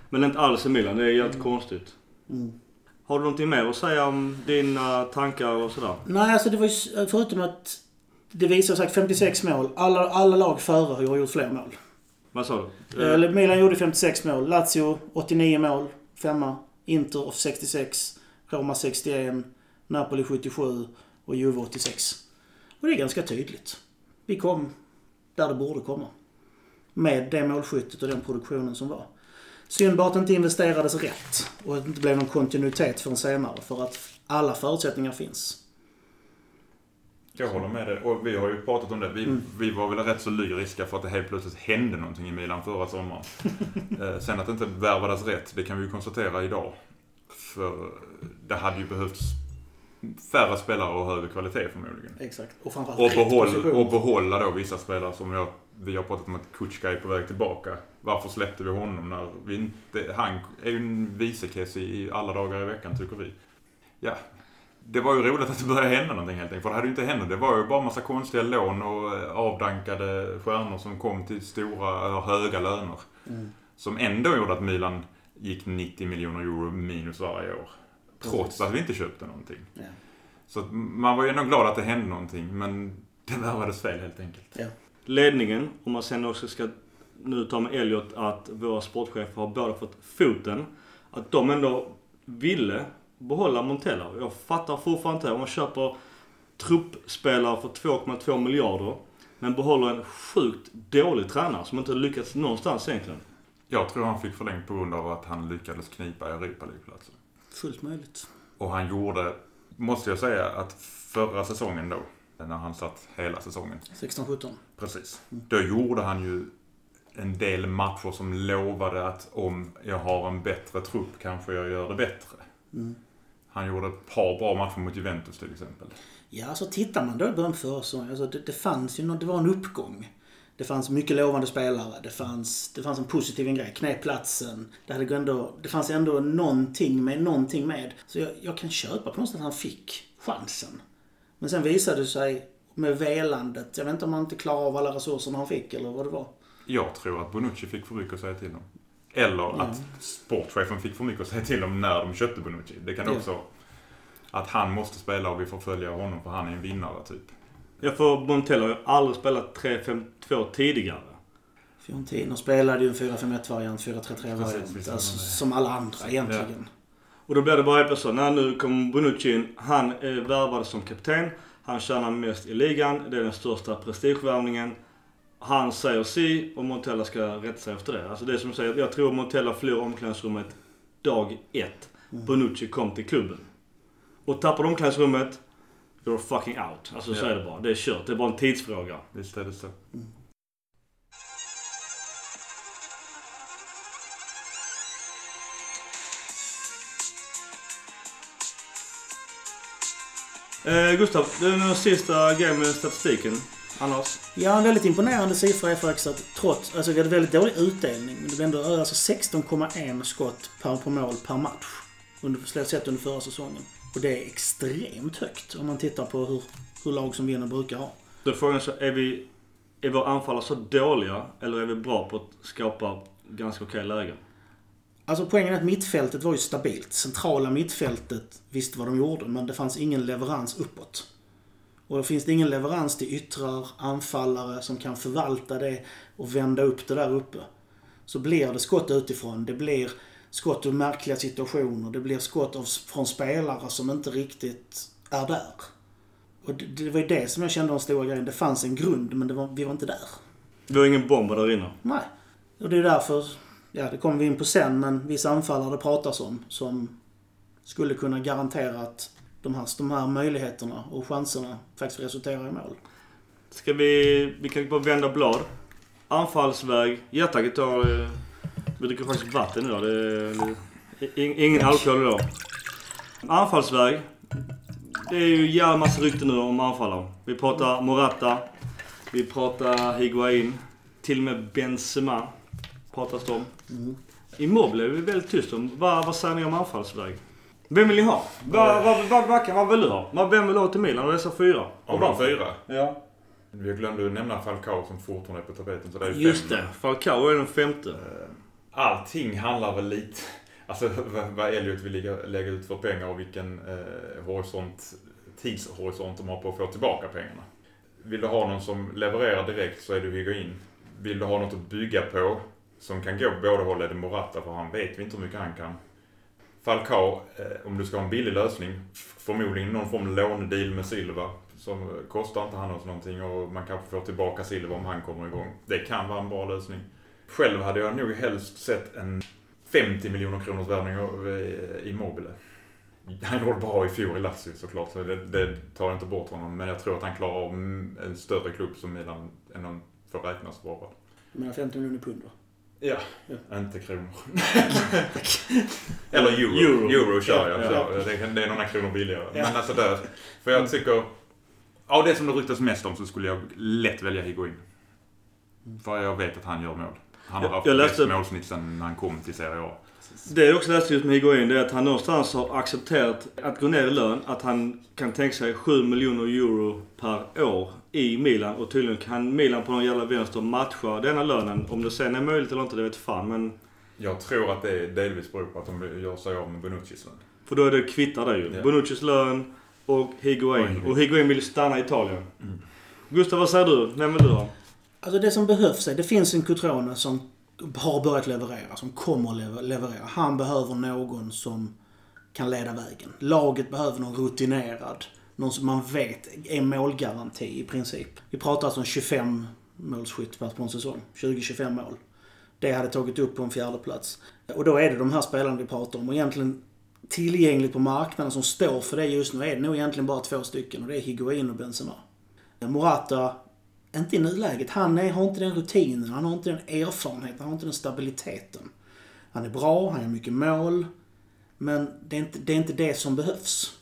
Men inte alls i Milan. Det är jävligt konstigt. Mm. Har du någonting mer att säga om dina tankar och sådär? Nej, alltså det var ju förutom att det visar sagt 56 mål. Alla, alla lag före har gjort fler mål. Vad sa du? Eh, Eller Milan gjorde 56 mål. Lazio 89 mål. Femma. Inter 66. Roma 61. Napoli 77. Och Juve 86. Och det är ganska tydligt. Vi kom där det borde komma. Med det målskyttet och den produktionen som var. Synd bara att det inte investerades rätt. Och att det inte blev någon kontinuitet förrän senare. För att alla förutsättningar finns. Jag håller med dig. Och vi har ju pratat om det. Vi, Mm. vi var väl rätt så lyriska för att det helt plötsligt hände någonting i Milan förra sommaren. *laughs* Eh, Sen att det inte värvades rätt, det kan vi ju konstatera idag. För det hade ju behövts färre spelare och högre kvalitet förmodligen. Exakt. Och framförallt Och, behåll, och behålla då vissa spelare som jag, vi har pratat om att Kutjka är på väg tillbaka. Varför släppte vi honom när vi inte... Han är ju en visekess i i alla dagar i veckan tycker vi. Ja, det var ju roligt att det började hända någonting helt enkelt. För det hade ju inte hänt. Det var ju bara massa konstiga lån och eh, avdankade stjärnor som kom till stora, eller höga löner. Mm. Som ändå gjorde att Milan gick 90 miljoner euro minus varje år. Trots Precis. att vi inte köpte någonting. Ja. Så att man var ju ändå glad att det hände någonting. Men *laughs* det värvades fel helt enkelt. Ja. ledningen, om man sen också ska nu ta med Elliot att våra sportchefer har båda fått foten. Att de ändå ville behålla Montella. Jag fattar fortfarande inte. Om man köper truppspelare för 2,2 miljarder. Men behåller en sjukt dålig tränare som inte lyckats någonstans egentligen. Jag tror han fick förlängt på grund av att han lyckades knipa Europa League-platsen. Fullt möjligt. Och han gjorde, måste jag säga, att förra säsongen då, när han satt hela säsongen, 16-17. precis. Då gjorde han ju en del matcher som lovade att om jag har en bättre trupp kanske jag gör det bättre. Mm. Han gjorde ett par bra matcher mot Juventus till exempel. Ja, alltså tittar man då i början på förra säsongen. Alltså det, det fanns ju något, det var en uppgång. Det fanns mycket lovande spelare. Det fanns, det fanns en positiv grej. Knep platsen. Det, hade ändå, det fanns ändå någonting med, någonting med. Så jag, jag kan köpa på något sätt att han fick chansen. Men sen visade det sig med velandet. Jag vet inte om han inte klarade av alla resurser han fick eller vad det var. Jag tror att Bonucci fick för mycket att säga till om. Eller att sportchefen fick för mycket att säga till om när de köpte Bonucci. Det kan Ja. också... Att han måste spela och vi får följa honom för han är en vinnare typ. Jag får Montella har ju aldrig spelat 3-5-2 tidigare. Fiorentino spelade ju en 4-5-1-variant, 4-3-3-variant. Precis, visst, Alltså, det- som alla andra egentligen. Och då blir det bara helt plötsligt så. När nu kommer Bonucci in. Han är värvad som kapten. Han tjänar mest i ligan. Det är den största prestigevärvningen. Han säger si och Montella ska rätta sig efter det. Alltså det är som säger, jag tror Montella förlorar omklädningsrummet dag ett. Bonucci kom till klubben. Och tappar du omklädningsrummet, you're fucking out. Alltså så Ja. är det bara. Det är kört. Det är bara en tidsfråga. Visst är det så. Eh, Gustav, det är den sista grejen med statistiken. Annars? Ja, en väldigt imponerande siffra är faktiskt att trots, alltså vi hade väldigt dålig utdelning, men det var ändå alltså 16,1 skott per, på mål per match. Under, sett under förra säsongen. Och det är extremt högt om man tittar på hur, hur lag som vinner brukar ha. Då är frågan så, är vi... Är våra anfallare så dåliga eller är vi bra på att skapa ganska okej lägen? Alltså poängen är att mittfältet var ju stabilt. Centrala mittfältet visste vad de gjorde, men det fanns ingen leverans uppåt. Och finns det ingen leverans till yttrar, anfallare som kan förvalta det och vända upp det där uppe. Så blir det skott utifrån. Det blir skott ur märkliga situationer. Det blir skott av, från spelare som inte riktigt är där. Och det, det var ju det som jag kände var den stora grejen. Det fanns en grund, men var, vi var inte där. Vi har ingen bomber där inne. Nej. Och det är därför, ja det kommer vi in på sen, men vissa anfallare det pratas om som skulle kunna garantera att de här, de här möjligheterna och chanserna faktiskt resulterar i mål. Ska vi... Vi kan bara vända blad. Anfallsväg. Hjärtaget tar... eh, Vi dricker faktiskt vatten idag. Det är, ingen alkohol idag. Anfallsväg. Det är ju jävla massa rykten nu om anfallare. Vi pratar Morata. Vi pratar Higuain. Till och med Benzema pratas det om. Immobile är vi väldigt tyst om. Vad, vad säger ni om anfallsväg? Vem vill ni ha? Vad, vad, vad, vad, vad vill du ha? Vem vill du ha till Milan av dessa fyra? Av de fyra. Ja. Vi glömde nämna Falcao som fortfarande är på tapeten. Så det är ju Just fem. Det. Falcao är den femte. Eh, allting handlar väl lite... Alltså *laughs* vad- Elliot vill lägga, lägga ut för pengar och vilken eh, horisont, tidshorisont de har på att få tillbaka pengarna. Vill du ha någon som levererar direkt så är du Higuain. Vill du ha något att bygga på som kan gå på båda håll är det Morata för han vet vi inte hur mycket han kan. Falcao, eh, om du ska ha en billig lösning, förmodligen någon form av lånedeal med Silva. Som eh, kostar inte han oss någonting och man kanske får tillbaka Silva om han kommer igång. Det kan vara en bra lösning. Själv hade jag nog helst sett en 50 miljoner kronors värvning eh, i Mobile. Han gjorde bra i fjol i Lazio såklart, så det, det tar inte bort honom. Men jag tror att han klarar av en större klubb som Milan än han får räknas vara. Du menar 50 miljoner pund va? Ja, Ja. inte kronor. *laughs* Eller euro. Euro. Euro, kör jag. Ja, Ja. Det, det är några kronor billigare. Ja. Men alltså där. För jag tycker... Av det som det ryktas mest om så skulle jag lätt välja Higuain. För jag vet att han gör mål. Han har haft jag bäst läste- målsnitt sen han kom till Serie A. Det jag också läste just med Higuain, det är att han någonstans har accepterat att gå ner i lön. Att han kan tänka sig 7 miljoner euro per år i Milan. Och tydligen kan Milan på någon jävla vänster matcha denna lönen. Om det sen är möjligt eller inte, det vet fan. Men, Jag tror att det delvis beror på att de gör sig av med Bonuccis lön. för då är det kvittar det ju. Ja. Bonuccis lön och Higuain. Higuain. Och Higuain vill stanna i Italien. Mm. Gustav, vad säger du? Vem vill du ha? Alltså det som behövs är, det finns en Cutrone som har börjat leverera, som kommer leverera. Han behöver någon som kan leda vägen. Laget behöver någon rutinerad. Någon som man vet är målgaranti i princip. Vi pratar alltså om 25 målsskytt på en säsong. 20-25 mål. Det hade tagit upp på en fjärde plats. Och då är det de här spelarna vi pratar om. Och egentligen tillgängligt på marknaden som står för det just nu är det nog egentligen bara två stycken. Och det är Higuain och Benzema. Morata, inte i nuläget. Han är, har inte den rutinen, han har inte den erfarenheten, han har inte den stabiliteten. Han är bra, han gör mycket mål. Men det är inte det, är inte det som behövs.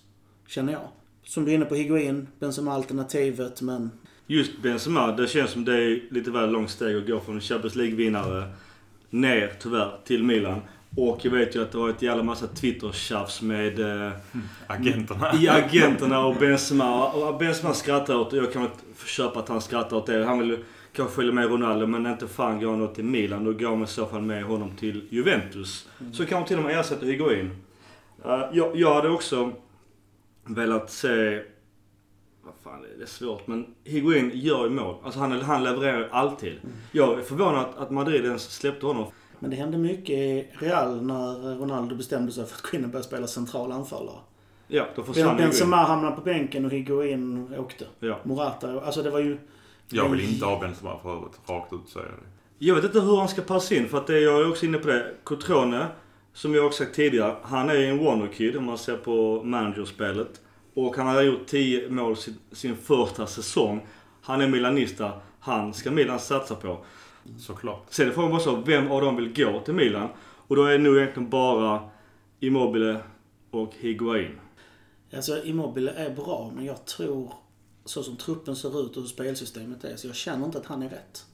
Känner jag. Som du är inne på, Higuain, Benzema-alternativet, men... Just Benzema, det känns som det är lite väl långt steg att gå från Champions League-vinnare ner tyvärr till Milan. Och jag vet ju att det var ett jävla massa Twitter-tjafs med eh, *laughs* Agenterna. i agenterna och Benzema. Och Benzema skrattar åt det. Jag kan väl köpa att han skrattar åt det. Han vill kanske följa med Ronaldo men inte fan går han då till Milan. Då går man i så fall med honom till Juventus. Så kan man till och med ersätta Higuain. Uh, jag, jag hade också velat se... Vad fan, det är svårt. Men Higuain gör ju mål. Alltså han, han levererar alltid. Jag är förvånad att Madrid ens släppte honom. Men det hände mycket i Real när Ronaldo bestämde sig för att gå in och börja spela central anfallare. Ja, då försvann Higuain. Benzema hamnade på bänken och Higuain åkte. Ja. Morata, alltså det var ju... Jag vill inte ha Benzema för övrigt. Rakt ut säger jag det. Jag vet inte hur han ska passa in för att det, jag är också inne på det. Cotrone, som jag också sagt tidigare, han är en wonder-kid om man ser på managerspelet. Och han har gjort 10 mål sin, sin första säsong. Han är milanista. Han ska Milan satsa på. Såklart. Sen är frågan bara så, vem av dem vill gå till Milan? Och då är det nog egentligen bara Immobile och Higuain. Alltså Immobile är bra, men jag tror så som truppen ser ut och hur spelsystemet är, så jag känner inte att han är rätt.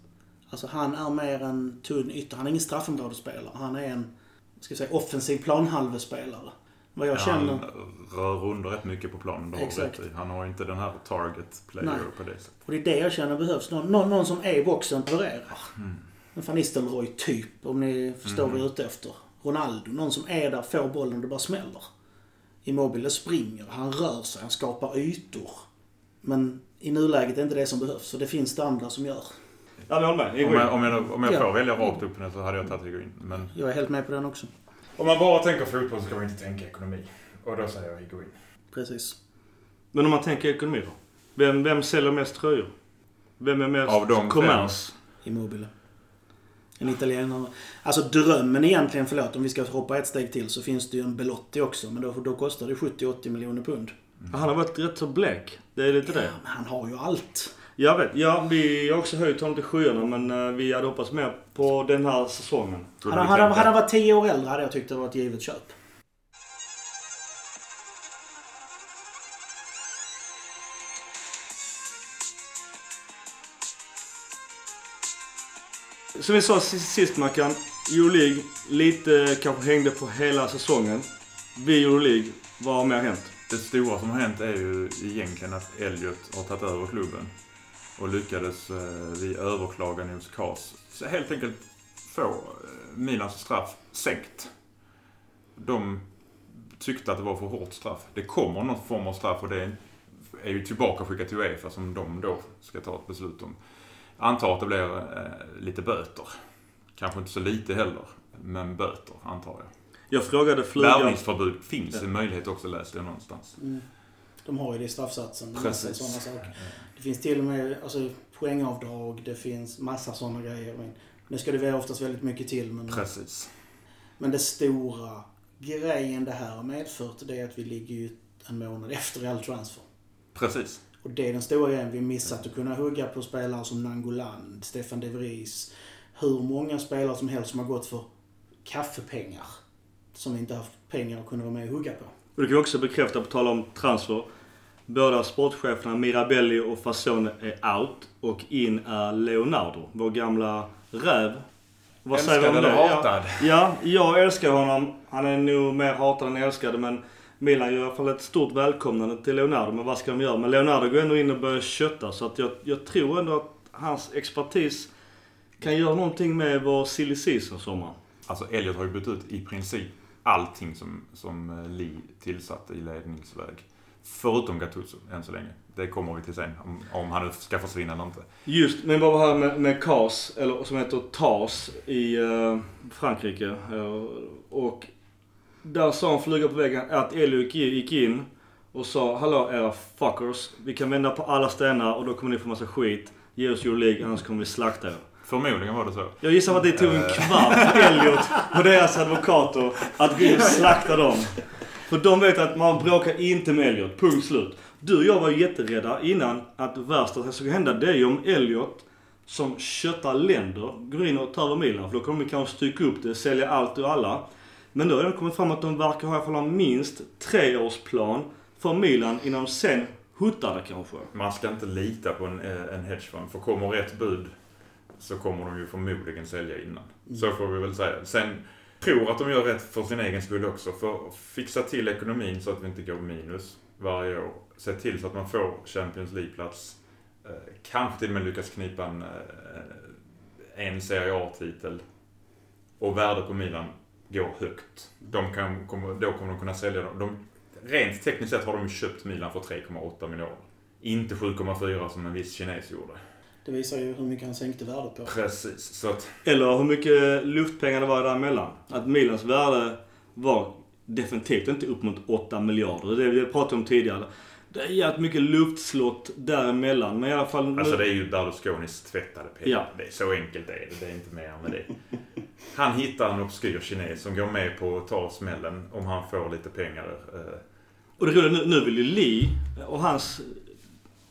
Alltså han är mer en tunn ytter. Han är ingen straffområdesspelare. Han är en, ska jag säga, offensiv planhalvespelare. Vad jag Ja, känner... Han rör under rätt mycket på planen. Det har du Exakt. i. Han har inte den här target player Nej. på det sättet. Och det är det jag känner behövs. Någon, någon, någon som är i boxen levererar. En van Nistelrooy typ, om ni förstår vad jag är ute efter. Ronaldo, någon som är där, får bollen och det bara smäller. Immobile springer, han rör sig, han skapar ytor. Men i nuläget är inte det som behövs, så det finns det andra som gör. Ja, vi håller med. Om jag, om jag, om jag Ja. får välja rakt upp och så hade jag tagit Higuain. Men Jag är helt med på den också. Om man bara tänker fotboll så ska man inte tänka ekonomi. Och då säger jag Higuain. Precis. Men om man tänker ekonomi då? Vem, vem säljer mest tröjor? Vem är mest Av de fem. kommers? Immobile. En italienare. Alltså drömmen egentligen, förlåt om vi ska hoppa ett steg till, så finns det ju en Belotti också. Men då, då kostar det 70-80 miljoner pund. Han har varit rätt så blek. Det är lite det. Ja, men han har ju allt. Jag vet. Ja, vi har också höjt honom till skyarna men eh, vi hade hoppats mer på den här säsongen. Hade, hade, hade han varit 10 år äldre hade jag tyckt det var ett givet köp. Som vi sa sist, sist Mackan. Euroleague lite kanske hängde på hela säsongen. Vi Euroleague, vad har mer hänt? Det stora som har hänt är ju egentligen att Elliot har tagit över klubben. Och lyckades eh, vid överklagan hos CAS så helt enkelt få eh, Milans straff sänkt. De tyckte att det var för hårt straff. Det kommer någon form av straff och det är ju tillbaka skickat till Uefa som de då ska ta ett beslut om. Antar att det blir eh, lite böter. Kanske inte så lite heller, men böter antar jag. Jag frågade flugan... Värvningsförbud finns en möjlighet också, läste jag någonstans. Mm. De har ju det i straffsatsen. Precis. Sådana saker. Det finns till och med alltså, poängavdrag, det finns massa sådana grejer. Men nu ska det väl oftast väldigt mycket till. Men, Precis. men det stora grejen det här har medfört det är att vi ligger ju en månad efter all transfer. Precis. Och det är den stora grejen. Vi missat att kunna hugga på spelare som Nangoland, Stefan de Vries. Hur många spelare som helst som har gått för kaffepengar. Som inte haft pengar att kunna vara med och hugga på. Och det kan vi också bekräfta på tal om transfer. Båda sportcheferna Mirabelli och Fasone är out. Och in är Leonardo, vår gamla räv. Vad säger Älskad det? eller Ja. hatad? Ja, jag älskar honom. Han är nog mer hatad än älskad men Milan gör i alla fall ett stort välkomnande till Leonardo. Men vad ska de göra? Men Leonardo går ändå in och börjar kötta så att jag, jag tror ändå att hans expertis kan göra någonting med vår silly season sommar. Alltså Elliot har ju bytt ut i princip allting som, som eh, Li Lee tillsatte i ledningsväg. Förutom Gattuso, än så länge. Det kommer vi till sen, om, om han nu ska försvinna eller inte. Just, men vad var här med, med CAS, eller som heter TAS i eh, Frankrike. Eh, och där sa en fluga på väggen att Elio gick, gick in och sa Hallå era fuckers. Vi kan vända på alla stenar och då kommer ni få massa skit. Ge oss Euroleague annars kommer vi slakta er. Förmodligen var det så. Jag gissar att det tog en kvart för Elliot och deras advokater att gå in och slakta dem. För de vet att man bråkar inte med Elliot. Punkt slut. Du och jag var jätterädda innan att det värsta som skulle hända det är ju om Elliot som köttar länder går in och tar över Milan. För då kommer vi kanske stycka upp det, sälja allt och alla. Men då har det kommit fram att de verkar ha i alla fall minst treårsplan för Milan innan de sen huttar det kanske. Man ska inte lita på en, eh, en hedgefond. För kommer rätt bud så kommer de ju förmodligen sälja innan. Så får vi väl säga. Sen tror att de gör rätt för sin egen skull också. För att fixa till ekonomin så att vi inte går minus varje år. Se till så att man får Champions League-plats. Eh, kanske till och med lyckas knipa en, eh, en Serie A-titel. Och värdet på Milan går högt. De kan, kommer, då kommer de kunna sälja dem. De, rent tekniskt sett har de köpt Milan för 3,8 miljarder. Inte 7,4 som en viss kines gjorde. Det visar ju hur mycket han sänkte värdet på. Precis. Så att, Eller hur mycket luftpengar det var däremellan. Att Milans värde var definitivt inte upp mot 8 miljarder. Det vi pratade om tidigare. Det är jävligt mycket luftslott däremellan. Men i alla fall... alltså det är ju Berlusconis tvättade pengar. Ja. Det är så enkelt är det. Det är inte mer med det. Han hittar en obskyr kines som går med på att ta smällen om han får lite pengar. eh, Och det roliga nu, nu vill ju Lee och hans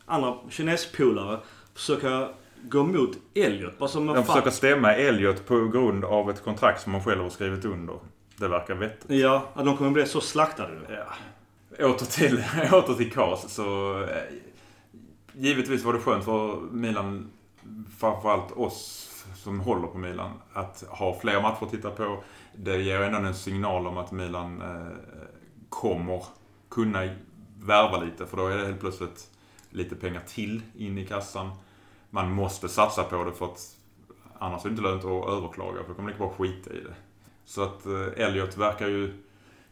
andra kinespolare försöka gå emot Elliot. Bara som De försöker stämma Elliot på grund av ett kontrakt som han själv har skrivit under. Det verkar vettigt. Ja, att de kommer bli så slaktade. Ja. Åter till, *laughs* åter till KAS så... Eh, givetvis var det skönt för Milan, framförallt oss som håller på Milan, att ha fler matcher att titta på. Det ger ändå en signal om att Milan eh, kommer kunna värva lite, för då är det helt plötsligt lite pengar till in i kassan. Man måste satsa på det för att annars är det inte lönt att överklaga, för då kommer det bara skita i det. Så att eh, Elliot verkar ju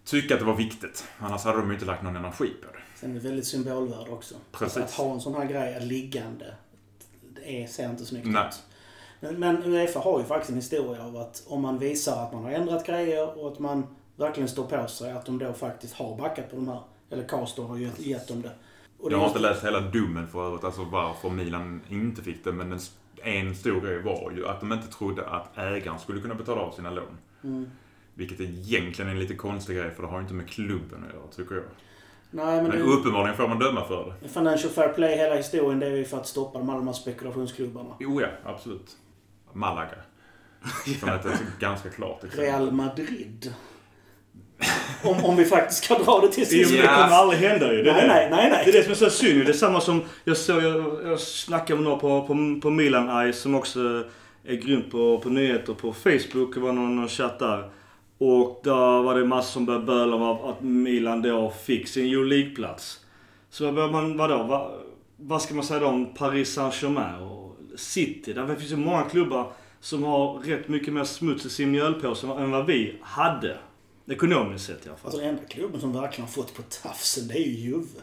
tycka att det var viktigt. Annars hade de ju inte lagt någon energi på det. Sen är det väldigt symbolvärde också. Precis. Att ha en sån här grej liggande, det är, ser inte snyggt Nej. ut. Men, men Uefa har ju faktiskt en historia av att om man visar att man har ändrat grejer och att man verkligen står på sig, att de då faktiskt har backat på de här. Eller Castor har ju gett, gett dem det. Jag har inte läst hela domen för övrigt, alltså varför Milan inte fick det. Men den, en stor grej var ju att de inte trodde att ägaren skulle kunna betala av sina lån. Mm. Vilket egentligen är en lite konstig grej, för det har inte med klubben att göra, tycker jag. Nej, men Men det, uppenbarligen får man döma för det. Financial Fair Play, hela historien, det är ju för att stoppa de alla de här spekulationsklubbarna. Jo, ja, absolut. Malaga. Som är ett *laughs* ganska klart exempel. Real Madrid. Om, om vi faktiskt ska dra det till Jo, sist. men det kommer aldrig hända ju. Det är Nej, det. nej, nej, nej. Det är det som är så synd. Det är samma som, jag såg, jag, jag snackade med någon på, på, på Milan Eyes som också är grymt på, på nyheter på Facebook. Det var någon, någon chatt där. Och där var det massor som började böla om att- Milan då fick sin Euroleague-plats. Så börjar man, vadå? Va, vad ska man säga då om Paris Saint-Germain och City? Där finns ju många klubbar som har rätt mycket mer smuts i sin mjölpåse än vad vi hade. Ekonomiskt sett i alla fall. Alltså den enda klubben som verkligen har fått på tafsen, det är ju Juve.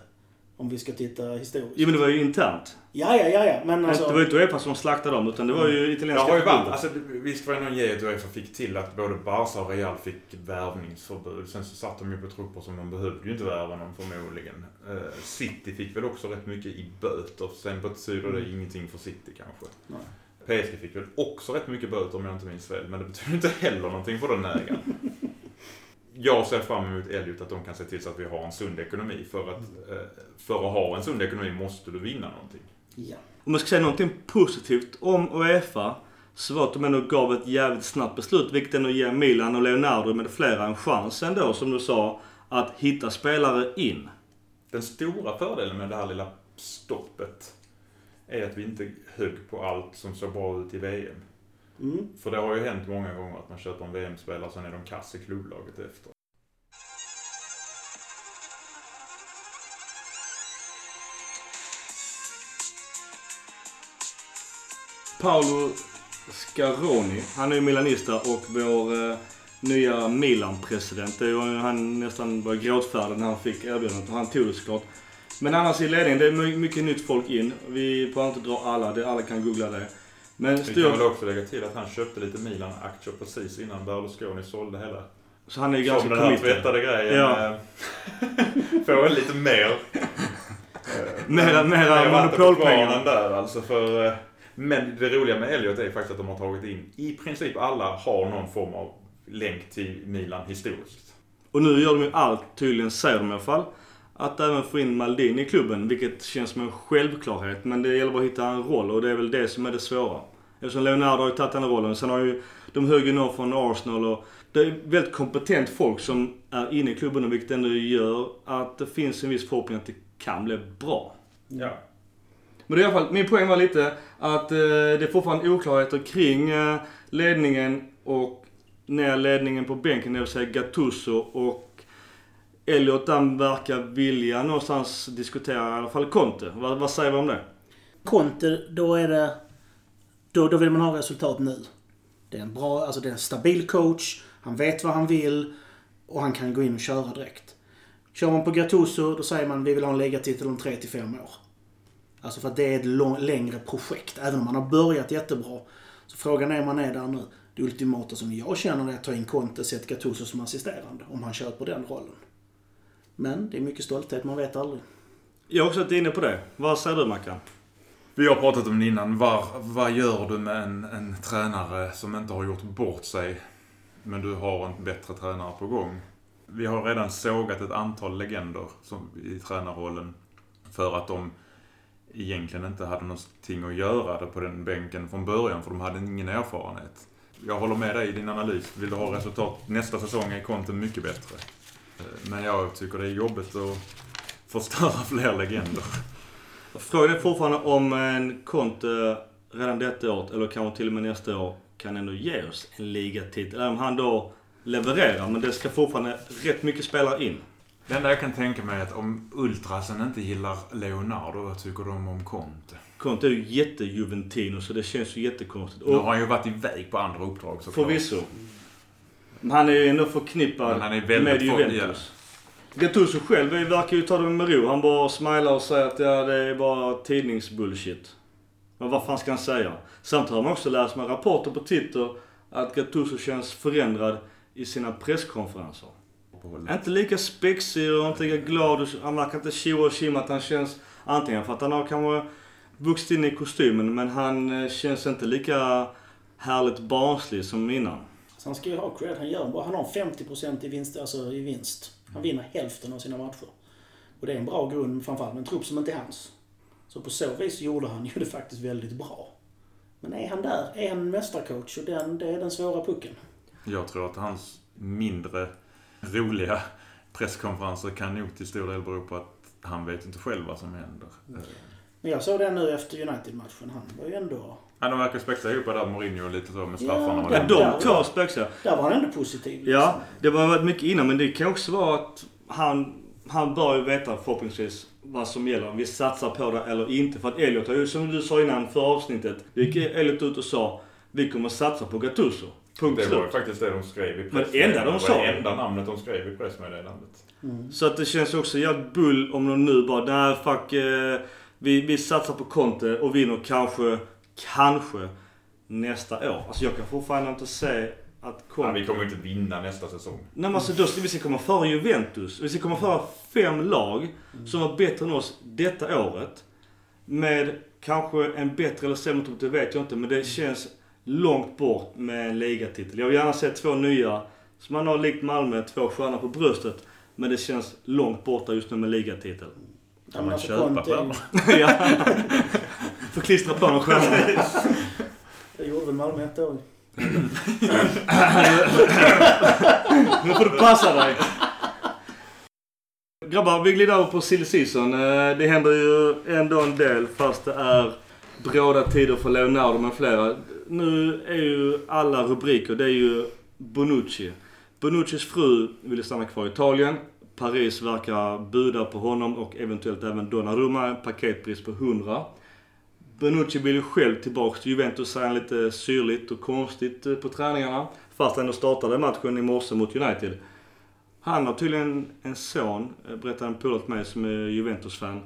Om vi ska titta historiskt. Jo men det var ju internt. Ja, ja, ja, ja. Men alltså... Det var ju inte Uefa som slaktade dem utan det var ju Det italienska har ju varit, alltså, visst var det någon ge att Uefa fick till att både Barca och Real fick värvningsförbud. Sen så satt de ju på trupper som de behövde ju inte värva någon förmodligen. Eh, City fick väl också rätt mycket i böter. Sen betyder det ingenting för City kanske. Nej. PSG fick väl också rätt mycket böter om jag inte minns fel. Men det betyder inte heller någonting för den ägaren. *laughs* Jag ser fram emot Elliot att de kan se till så att vi har en sund ekonomi. För att, eh, för att ha en sund ekonomi måste du vinna någonting. Ja. Om man ska säga någonting positivt om Uefa så var att de ändå gav ett jävligt snabbt beslut vilket ändå ger Milan och Leonardo med flera en chans ändå som du sa att hitta spelare in. Den stora fördelen med det här lilla stoppet är att vi inte högg på allt som såg bra ut i VM. Mm. För det har ju hänt många gånger att man köper en VM-spelare och sen är de kass i klubblaget efter. Paolo Scaroni, han är ju milanista och vår eh, nya Milan-president. Det är ju han nästan var gråtfärdig när han fick erbjudandet och han tog det såklart. Men annars i ledningen, det är my- mycket nytt folk in. Vi behöver inte dra alla, det, alla kan googla det. Men Vi kan väl också lägga till att han köpte lite Milan-aktier precis innan Berlusconi sålde hela. så han är ju Som ganska den här committed. tvättade grejen. Ja. eh, *laughs* Få en lite mer. *laughs* Mera, mera monopolpengar. där alltså. För, eh, men det roliga med Elliot är faktiskt att de har tagit in, i princip alla har någon form av länk till Milan historiskt. Och nu gör de ju allt, tydligen säger de i alla fall, att även få in Maldini i klubben. Vilket känns som en självklarhet. Men det gäller bara att hitta en roll och det är väl det som är det svåra. Eftersom Leonardo har ju tagit den här rollen. Sen har ju de högg ju någon från Arsenal och det är väldigt kompetent folk som är inne i klubben och vilket ändå gör att det finns en viss förhoppning att det kan bli bra. Ja. Men i alla fall, min poäng var lite att eh, det är fortfarande oklarheter kring eh, ledningen och ner ledningen på bänken, det vill säga Gattuso och Elliot han verkar vilja någonstans diskutera i alla fall Conte. Vad, vad säger vi om det? Conte, då är det... Då, då vill man ha resultat nu. Det är en bra, alltså det är en stabil coach. Han vet vad han vill. Och han kan gå in och köra direkt. Kör man på Gattuso, då säger man vi vill ha en ligatitel om 3 till 5 år. Alltså för att det är ett lång, längre projekt. Även om man har börjat jättebra. Så frågan är om man är där nu. Det ultimata som jag känner är att ta in Conte, sätta Gattuso som assisterande. Om han köper den rollen. Men det är mycket stolthet, man vet aldrig. Jag har också varit inne på det. Vad säger du Mackan? Vi har pratat om det innan. Var, vad gör du med en, en tränare som inte har gjort bort sig, men du har en bättre tränare på gång? Vi har redan sågat ett antal legender som, i tränarrollen för att de egentligen inte hade någonting att göra på den bänken från början, för de hade ingen erfarenhet. Jag håller med dig i din analys. Vill du ha resultat nästa säsong är Conte mycket bättre. Eh, Men jag tycker det är jobbigt att förstöra *laughs* fler legender. Frågan är fortfarande om en Conte redan detta året, eller kanske till och med nästa år, kan ändå ge oss en ligatitel. Eller om han då levererar, men det ska fortfarande rätt mycket spelare in. Det enda jag kan tänka mig är att om ultrasen inte gillar Leonardo, vad tycker de om Conte? Conte är ju jättejuventino så det känns ju jättekonstigt. Nu har Och han ju varit iväg på andra uppdrag såklart. förvisso. Men han är ju ändå förknippad han är med Juventus. Gattuso själv verkar ju ta det med ro. Han bara smilar och säger att ja, det är bara tidningsbullshit. Men vad fan ska han säga? Samtidigt har man också läst med rapporter på Twitter att Gattuso känns förändrad i sina presskonferenser. Inte lika spexig och inte lika glad. Han verkar inte tjoa och tjimma att han känns antingen för att han har kanske vuxit in i kostymen men han eh, känns inte lika härligt barnslig som innan. Så han ska ju ha cred. Han, gör han har 50% i vinst, alltså i vinst. Han vinner hälften av sina matcher. Och det är en bra grund, framförallt med en trupp som inte är hans. Så på så vis gjorde han ju det faktiskt väldigt bra. Men är han där? Är han mästarcoach? Och den, det är den svåra pucken. Jag tror att hans mindre roliga presskonferenser kan nog till stor del bero på att han vet inte själv vad som händer. Men jag såg det nu efter United-matchen. Han var ju ändå... Ja, de verkar spexa ihop där, Mourinho och lite så med straffarna. Ja. Ja, de två spexar. Där var han ändå positiv. liksom. Ja, det har varit mycket innan men det kan också vara att han, han bör ju veta förhoppningsvis vad som gäller. Om vi satsar på det eller inte. För att Elliot har ju, som du sa innan för avsnittet, då gick Elliot ut och sa Vi kommer satsa på Gattuso. Punkt Det var ju slut. faktiskt det de skrev i Men pressmeddelandet. enda de Det sa- var det enda namnet de skrev i pressmeddelandet. Så att det känns också jävligt bull om de nu bara, nej fuck. Eh, vi, vi satsar på Conte och vinner kanske, kanske nästa år. Alltså jag kan fortfarande inte se att Conte... vi kommer inte vinna nästa säsong. Nej men alltså då ska vi ska komma före Juventus. Vi ska komma före fem lag som var bättre än oss detta året. Med kanske en bättre eller sämre trupp, det vet jag inte. Men det känns långt bort med en ligatitel. Jag vill gärna se två nya, som man har likt Malmö, två stjärnor på bröstet. Men det känns långt borta just nu med ligatitel. Kan man alltså, köpa stjärnor? *laughs* *laughs* ja. Får klistra på någon stjärna. Det gjorde väl Malmö ett år. Nu får du passa dig. Grabbar, vi glider över på silly season. Eh, Det händer ju ändå en del fast det är bråda tider för Leonardo med flera. Nu är ju alla rubriker, det är ju Bonucci. Bonuccis fru ville stanna kvar i Italien. Paris verkar buda på honom och eventuellt även Donnarumma. En paketpris på 100. Bonucci vill ju själv tillbaks till Juventus, säger han lite syrligt och konstigt eh, på träningarna. Fast han ändå startade matchen i morse mot United. Han har tydligen en son, eh, berättade en polare till mig som är Juventus-fan,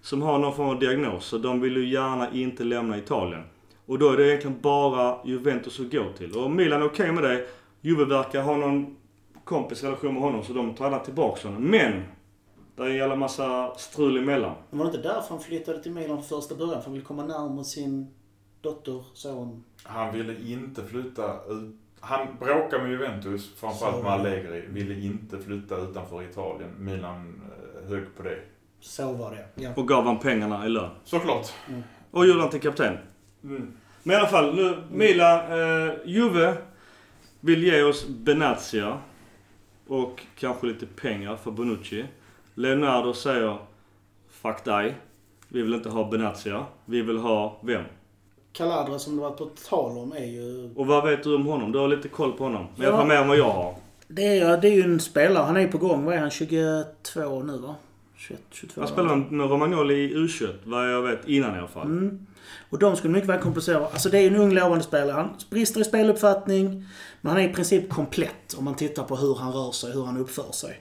som har någon form av diagnos. Så de vill ju gärna inte lämna Italien. Och då är det egentligen bara Juventus att gå till. Och Milan är okej med det. Juve verkar ha någon kompisrelation med honom så de tar alla tillbaks honom. Men! Det är en jävla massa strul emellan. Men var det inte därför han flyttade till Milan från första början? För han ville komma närmare sin dotter, son. Han ville inte flytta ut. Han bråkade med Juventus, framförallt Så. med Allegri. Ville inte flytta utanför Italien. Milan eh, högg på det. Så var det, ja. Och gav han pengarna i lön. Såklart. Och gjorde han till kapten. Mm. Men i alla fall, nu, Milan, eh, Juve vill ge oss Benazia. Och kanske lite pengar för Bonucci. Leonardo säger Fuck dig. Vi vill inte ha Benazia. Vi vill ha vem? Caladra som det var på tal om är ju... Och vad vet du om honom? Du har lite koll på honom. Men Ja. fall mer än vad jag har. Det är, det är ju en spelare. Han är på gång. Vad är han? 22 nu va? 21, 22. Han spelade med Romagnoli i U21, vad jag vet, innan i alla fall. Mm. Och de skulle mycket väl kompensera. Alltså det är ju en ung lovande spelare. Han brister i speluppfattning. Men han är i princip komplett om man tittar på hur han rör sig, hur han uppför sig.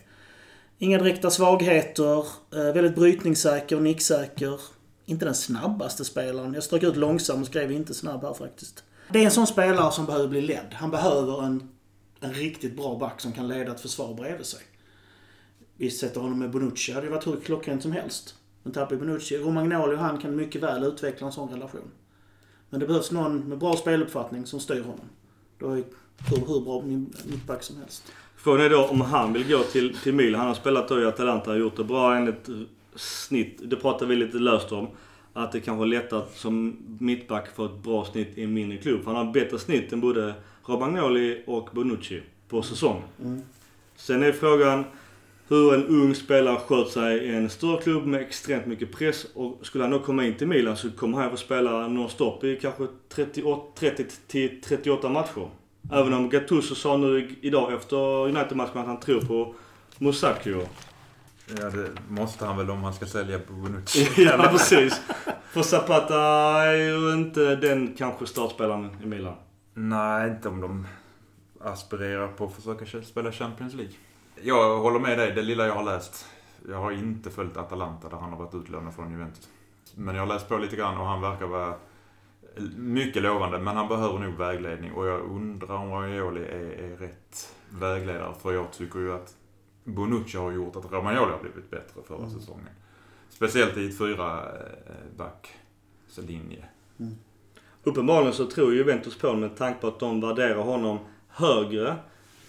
Inga direkta svagheter. Eh, väldigt brytningssäker, nicksäker. Inte den snabbaste spelaren. Jag strök ut långsam och skrev inte snabb här faktiskt. Det är en sån spelare som behöver bli ledd. Han behöver en, en riktigt bra back som kan leda ett försvar bredvid sig. Vi sätter honom med Bonucci. Det hade ju varit hur klockrent som helst. Men tappar Bonucci. Romagnoli och han kan mycket väl utveckla en sån relation. Men det behövs någon med bra speluppfattning som styr honom. Då är hur, hur bra mittback som helst. Frågan är då om han vill gå till, till Milan. Han har spelat då i Atalanta och gjort det bra enligt snitt. Det pratar vi lite löst om. Att det kanske är lättare att som mittback få ett bra snitt i en mindre klubb. Han har bättre snitt än både Romagnoli och Bonucci på säsongen. Mm. Sen är frågan hur en ung spelare sköter sig i en större klubb med extremt mycket press. Och skulle han då komma in till Milan så kommer han få spela nonstop i kanske 38, 30 till 38 matcher. Även om Gattuso sa nu idag efter United-matchen att han tror på Musacchio. Ja, det måste han väl om han ska sälja Bonucci. *laughs* ja, precis. För Zapata är ju inte den kanske startspelaren i Milan. Nej, inte om de aspirerar på att försöka spela Champions League. Jag håller med dig, det lilla jag har läst. Jag har inte följt Atalanta där han har varit utlånad från Juventus. Men jag har läst på lite grann och han verkar vara mycket lovande. Men han behöver nog vägledning och jag undrar om Romagnoli är, är rätt vägledare. För jag tycker ju att Bonucci har gjort att Romagnoli har blivit bättre förra säsongen. Speciellt i ett fyra eh, back så linje. Uppenbarligen så tror Juventus på honom med tanke på att de värderar honom högre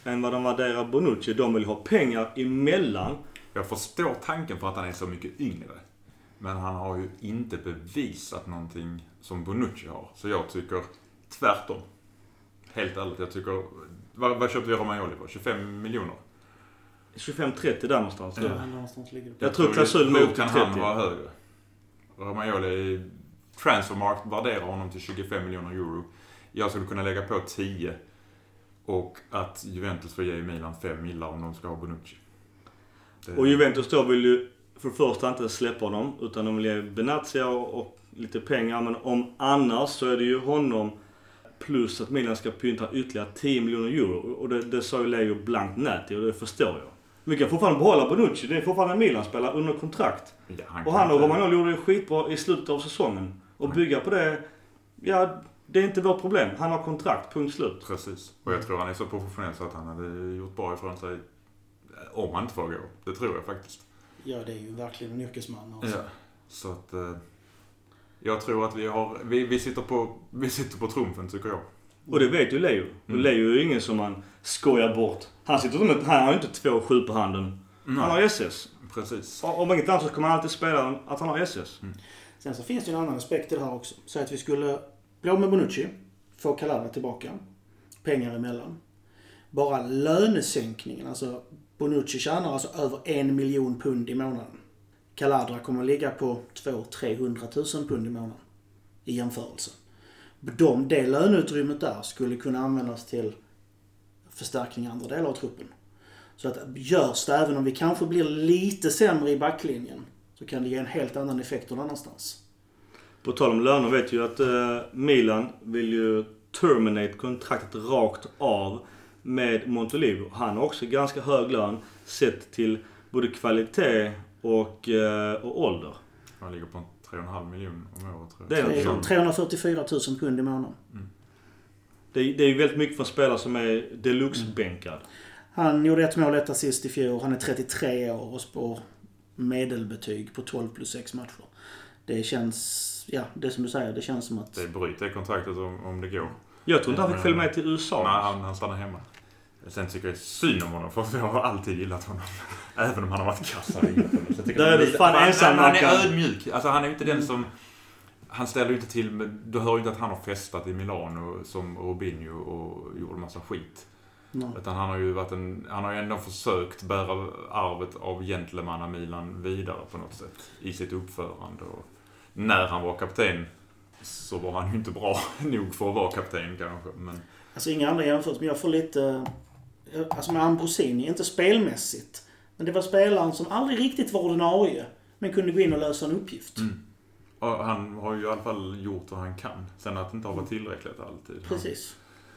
än vad de värderar Bonucci. De vill ha pengar emellan. Jag förstår tanken på att han är så mycket yngre. Men han har ju inte bevisat någonting som Bonucci har. Så jag tycker tvärtom. Helt ärligt, jag tycker... Vad, vad köpte vi Romagnoli på? 25 miljoner? 25-30 där någonstans. Ja. Någonstans ligger det på. Jag tror klausulen var upp till kan han 30. vara högre. Romagnoli, Transfermarkt värderar honom till 25 miljoner euro. Jag skulle kunna lägga på 10. Och att Juventus får ge Milan 5 millar om de ska ha Bonucci. Det- Och Juventus då vill ju för det första inte släppa honom. Utan de vill ge Benazia och, lite pengar. Men om annars så är det ju honom Plus att Milan ska pynta ytterligare 10 miljoner euro. Och det, det sa ju Leo blankt nej till och det förstår jag. Vi kan fortfarande behålla Bonucci. Det är fortfarande en Milan-spelare under kontrakt. Ja, han Och han och Romagnoli gjorde det skitbra i slutet av säsongen. Och bygga på det, ja, det är inte vårt problem. Han har kontrakt, punkt slut. Precis. Och jag tror han är så professionell så att han hade gjort bra ifrån sig om han inte får gå. Det tror jag faktiskt. Ja, det är ju verkligen en yrkesman. Alltså. Ja. Så att... Eh, jag tror att vi har... Vi, vi, sitter på, vi sitter på trumfen tycker jag. Och det vet ju Leo. Och Mm. Leo är ju ingen som man skojar bort. Han sitter med, han har ju inte 2-7 på handen. Han har SS. Precis. Och Om inget annat så kommer han alltid spela att han har SS. Sen så finns det ju en annan aspekt till det här också. Så att vi skulle bli med Bonucci, få Calabria tillbaka, pengar emellan. Bara lönesänkningen, alltså Bonucci tjänar alltså över en miljon pund i månaden. Caladra kommer att ligga på 200-300 tusen pund i månaden i jämförelse. De, det löneutrymmet där skulle kunna användas till förstärkning i andra delar av truppen. Så att görs det, även om vi kanske blir lite sämre i backlinjen, så kan det ge en helt annan effekt någon annanstans. På tal om löner vet ju att eh, Milan vill ju terminate kontraktet rakt av med Montolivo. Han har också ganska hög lön sett till både kvalitet och, eh, och ålder. Han ligger på 3,5 miljoner om året tror jag. Det är Tre- något sånt. 344 000 pund i månaden. Det, är- det är ju väldigt mycket för en spelare som är deluxe-bänkad. Han gjorde ett mål, ett assist i fjol. Han är 33 år och spår medelbetyg på 12 plus 6 matcher. Det känns, ja, det som du säger, det känns som att... Det bryter det kontraktet om, om det går. Jag tror inte han fick följa med till USA. Nej, han, han stannar hemma. Sen tycker jag synd om honom för jag har alltid gillat honom. *laughs* Även om han har varit kass. har jag gillat honom. Så jag är fan han- ensam, Han är ödmjuk. Alltså han är ju inte den som... Han ställer ju inte till med... Du hör ju inte att han har festat i Milano som Robinho och gjorde massa skit. Nej. Utan han har ju varit en... Han har ju ändå försökt bära arvet av gentlemanna-Milan vidare på något sätt. I sitt uppförande. Och när han var kapten så var han ju inte bra *laughs* nog för att vara kapten kanske. Men Alltså inga andra jämförelser, men jag får lite... Alltså med Ambrosini, inte spelmässigt. Men det var spelaren som aldrig riktigt var ordinarie. Men kunde gå in och lösa en uppgift. Mm. och han har ju i alla fall gjort vad han kan. Sen att det inte har varit tillräckligt alltid. Precis.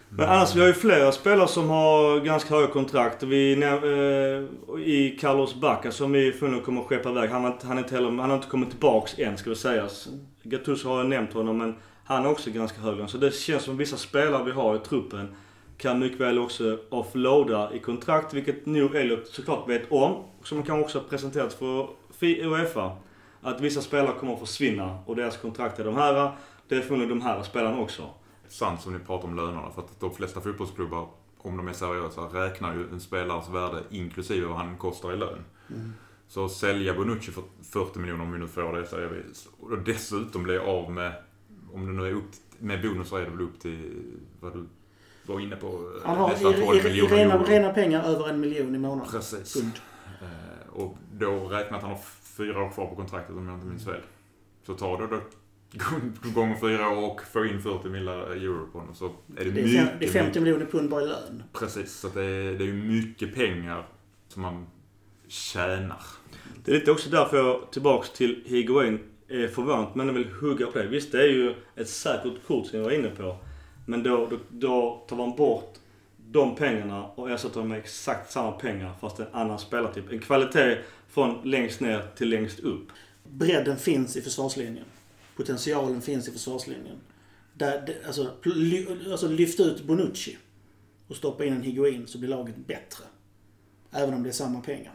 Men annars, vi har ju flera spelare som har ganska höga kontrakt. Vi, eh, I Carlos Bacca som vi förmodligen kommer att skeppa iväg. Han, har inte- han, är inte heller, han har inte kommit tillbaks än ska det sägas. Gattuso har jag nämnt honom men han är också ganska hög. Så det känns som vissa spelare vi har i truppen kan mycket väl också offloada i kontrakt. Vilket nog Elliot såklart vet om. Som kan också ha presenterat för Uefa. Att vissa spelare kommer att försvinna och deras kontrakt är de här. Det är förmodligen de här spelarna också. Sant som ni pratar om lönerna. För att de flesta fotbollsklubbar, om de är seriösa, räknar ju en spelares värde inklusive vad han kostar i lön. Så att sälja Bonucci för 40 miljoner, om vi nu får det, säger vi. Och dessutom bli av med, om det nu är upp med bonusar är det väl upp till vad du var inne på, eh, Han har nästan 12 i, i, miljoner rena, euro. rena pengar över en miljon i månaden. Precis. Pund. Eh, och då räknat han har fyra år kvar på kontraktet om jag inte minns fel. Så tar du då *laughs* gånger fyra år och få in 40 miljoner euro på honom så är det, Det är, mycket, det är 50 miljoner pund bara i lön. Precis, så det är, det är ju mycket pengar som man tjänar. Det är lite också därför jag tillbaks till Higuain är förvånad men jag vill hugga på det. Visst, det är ju ett säkert kort som jag var inne på. Men då, då, då tar man bort de pengarna och ersätter dem med exakt samma pengar fast en annan spelartyp. En kvalitet från längst ner till längst upp. Bredden finns i försvarslinjen. Potentialen finns i försvarslinjen. Där, alltså, alltså lyft ut Bonucci och stoppa in en Higuain så blir laget bättre. Även om det är samma pengar.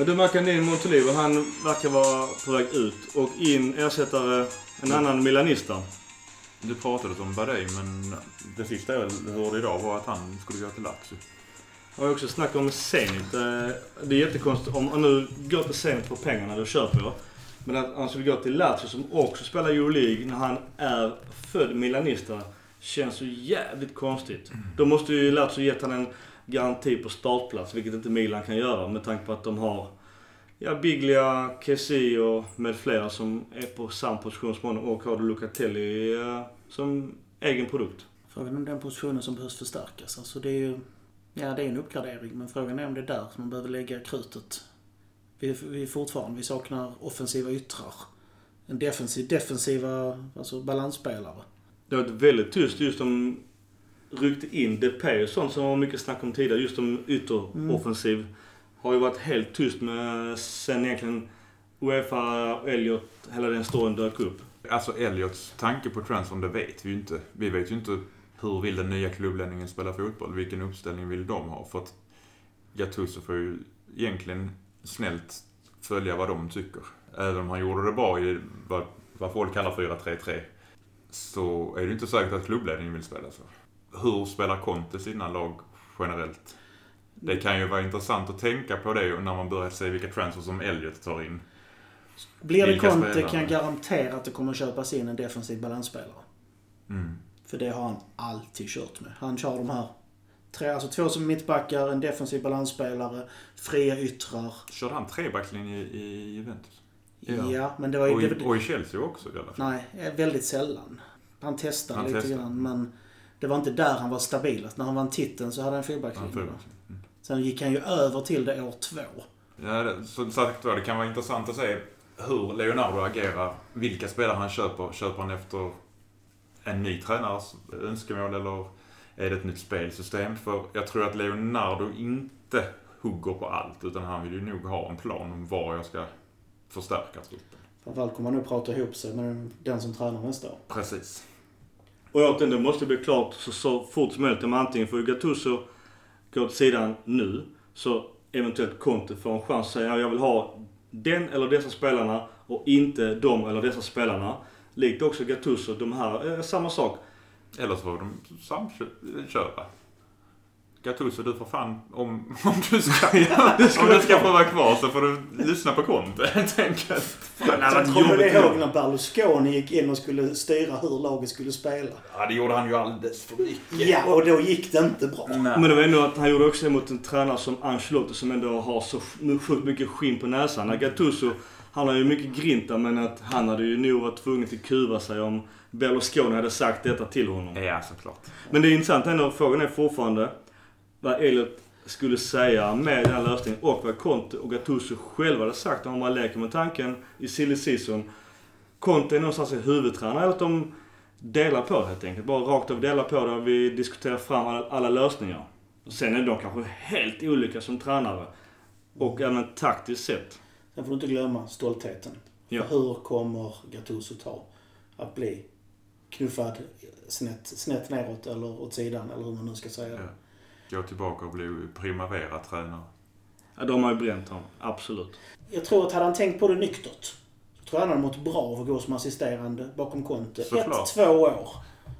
Men du Macandin Montolivo, han verkar vara på väg ut. Och in ersättare en annan milanista. Du pratade om Badej, men det sista jag hörde idag var att han skulle gå till Lazio. Jag har också snackat om Zenit. Eh, Det är jättekonstigt. Om man nu går till Zenit för pengarna, då köper jag. Men att han skulle gå till Lazio som också spelar Euroleague när han är född milanista känns så jävligt konstigt. Då måste ju Lazio gett han en garanti på startplats, vilket inte Milan kan göra med tanke på att de har ja, Biglia, Kessi och med flera som är på samma position som honom och har Lucatelli eh, som egen produkt. Frågan om den positionen som behövs förstärkas. Alltså det är ju... Ja, det är en uppgradering. Men frågan är om det är där som man behöver lägga krutet. Vi, vi är fortfarande, vi saknar offensiva yttrar. En defensiv, defensiva, alltså balansspelare. Det har varit väldigt tyst just om ryckte in Depay och sånt som var mycket snack om tidigare. Just om ytteroffensiv. Har ju varit helt tyst med sen egentligen Uefa, Elliot, hela den storyn dök upp. Alltså Elliots tanke på transfern, det vet vi ju inte. Vi vet ju inte hur vill den nya klubbledningen spela fotboll? Vilken uppställning vill de ha? För att Gattuso får ju egentligen snällt följa vad de tycker. Även om han gjorde det bra i vad, vad folk kallar 4-3-3 så är det ju inte säkert att klubbledningen vill spela så. Hur spelar Conte sina lag generellt? Det kan ju vara intressant att tänka på det när man börjar se vilka transfers som Elliot tar in. Blir det Vilka Conte spelare? kan jag garantera att det kommer köpas in en defensiv balansspelare. Mm. För det har han alltid kört med. Han kör de här tre, alltså två som mittbackar, en defensiv balansspelare, fria yttrar. Körde han trebackslinje i, Juventus? Ja, men det var ju... Och i, och i Chelsea också i alla fall. nej, väldigt sällan. Han testade Han lite testade. grann, men det var inte där han var stabilast. När han vann titeln så hade han trebackslinje. Mm. Sen gick han ju över till det år två. Ja, det, som sagt var, det kan vara intressant att se hur Leonardo agerar. Vilka spelare han köper. Köper han efter en ny tränares önskemål eller är det ett nytt spelsystem? För jag tror att Leonardo inte hugger på allt utan han vill ju nog ha en plan om var jag ska förstärka truppen. Framförallt kommer han nog prata ihop sig med den som tränar nästa år. Precis. Och återigen, det måste bli klart så, så fort som möjligt. Men antingen får ju Gattuso gå åt sidan nu, så eventuellt Conte får en chans att säga jag vill ha den eller dessa spelarna och inte de eller dessa spelarna. Likt också Gattuso, de här, eh, samma sak. Eller så får de samköpa. Gattuso, du får fan, om, *laughs* om du ska, *laughs* om du ska få vara kvar så får du lyssna på Conte *laughs* helt enkelt. Kommer du ihåg när Berlusconi gick in och skulle styra hur laget skulle spela? Ja, det gjorde han ju alldeles för mycket. Ja, och då gick det inte bra. Men det var ändå att han gjorde också mot en tränare som Ancelotti som ändå har så sjukt mycket skinn på näsan. När Gattuso, han har ju mycket grinta men att han hade ju nog varit tvungen att kuva sig om Berlusconi hade sagt detta till honom. Ja, såklart. Men det är intressant ändå, frågan är fortfarande vad Elliot skulle säga med den här lösningen och vad Conte och Gattuso själva hade sagt om man leker med tanken i silly season. Conte är någonstans en huvudtränare, eller att de delar på det helt enkelt. Bara rakt av delar på det och vi diskuterar fram alla, alla lösningar. Och sen är de kanske helt olika som tränare. Och även taktiskt sett. Sen får du inte glömma stoltheten. Ja. Hur kommer Gattuso ta att bli knuffad snett, snett neråt eller åt sidan eller hur man nu ska säga. Ja. Gå tillbaka och bli Primavera-tränare. Ja, de har ju bränt honom. Absolut. Jag tror att hade han tänkt på det nyktert så tror jag han hade mått bra av att gå som assisterande bakom Conte. Såklart. Ett, två år.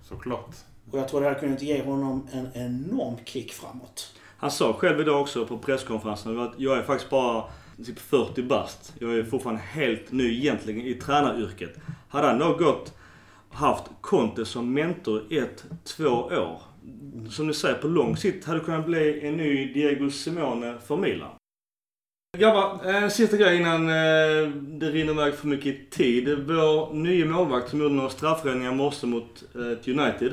Såklart. Och jag tror det hade kunnat ge honom en enorm kick framåt. Han sa själv idag också på presskonferensen att jag är faktiskt bara typ 40 bast. Jag är fortfarande helt ny egentligen i tränaryrket. Hade han då gått haft Conte som mentor ett, två år. Som du säger, på lång sikt hade det kunnat bli en ny Diego Simone för Milan. Grabbar, en sista grej innan eh, det rinner iväg för mycket tid. Vår nya målvakt som gjorde några straffräddningar i morse mot eh, United,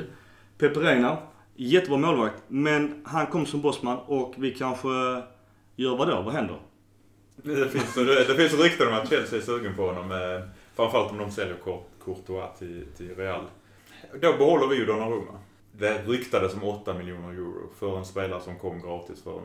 Pepe Reina. Jättebra målvakt, men han kom som bossman och vi kanske gör vad då? Vad händer? Det finns, det finns rykten om att Chelsea är sugen på honom. Framförallt om de säljer Courtois till, till Real. Då behåller vi ju Donnarumma. Det ryktades om 8 miljoner euro för en spelare som kom gratis för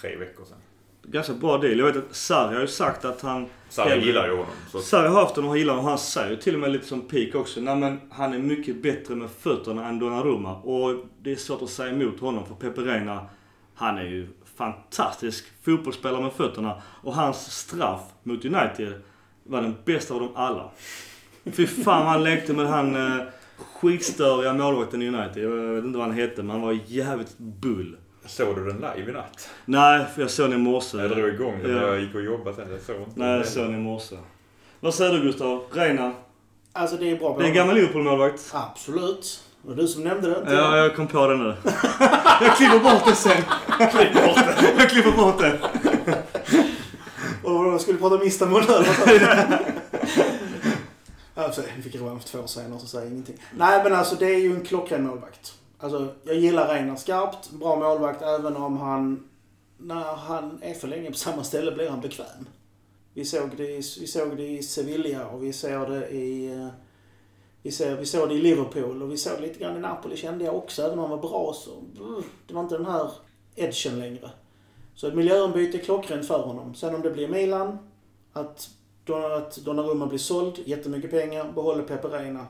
tre veckor sedan. Ganska bra deal. Jag vet att Sarri har ju sagt att han... Sarri Hellre- gillar ju honom. Så Sarri har haft honom och gillar honom. Han säger ju till och med lite som Peak också. Nej men han är mycket bättre med fötterna än Donnarumma. Och det är svårt att säga emot honom för Pepe Reina, han är ju fantastisk fotbollsspelare med fötterna. Och hans straff mot United var den bästa av dem alla. Fy fan han lekte med han eh, skitstöriga målvakten i United. Jag vet inte vad han hette men han var jävligt bull. såg du den live i natt? Nej, för jag såg den i morse. Jag drog igång den Ja. när jag gick och jobbade sen. Jag såg inte Nej, jag såg den i morse. Vad säger du Gustav? Reina? Alltså det är bra. Det är en gammal Liverpool-målvakt. Absolut. Det var du som nämnde det. inte Ja, jag. jag kom på det nu. *laughs* jag klipper bort det sen. jag klipper bort det. Och vadå, skulle prata om Istanbul nu? *laughs* Alltså, vi fick revansch två år senare så säger jag ingenting. Nej men alltså det är ju en klockren målvakt. Alltså, jag gillar Reinar skarpt. Bra målvakt även om han... När han är för länge på samma ställe blir han bekväm. Vi såg det i, vi såg det i Sevilla och vi ser det i... Eh, vi, ser, vi såg det i Liverpool och vi såg lite grann i Napoli kände jag också. Även om han var bra så... Uh, det var inte den här edgen längre. Så ett miljöombyte är klockrent för honom. Sen om det blir Milan, att, att Donnarumma blir såld, jättemycket pengar, behåller Pepe Reina.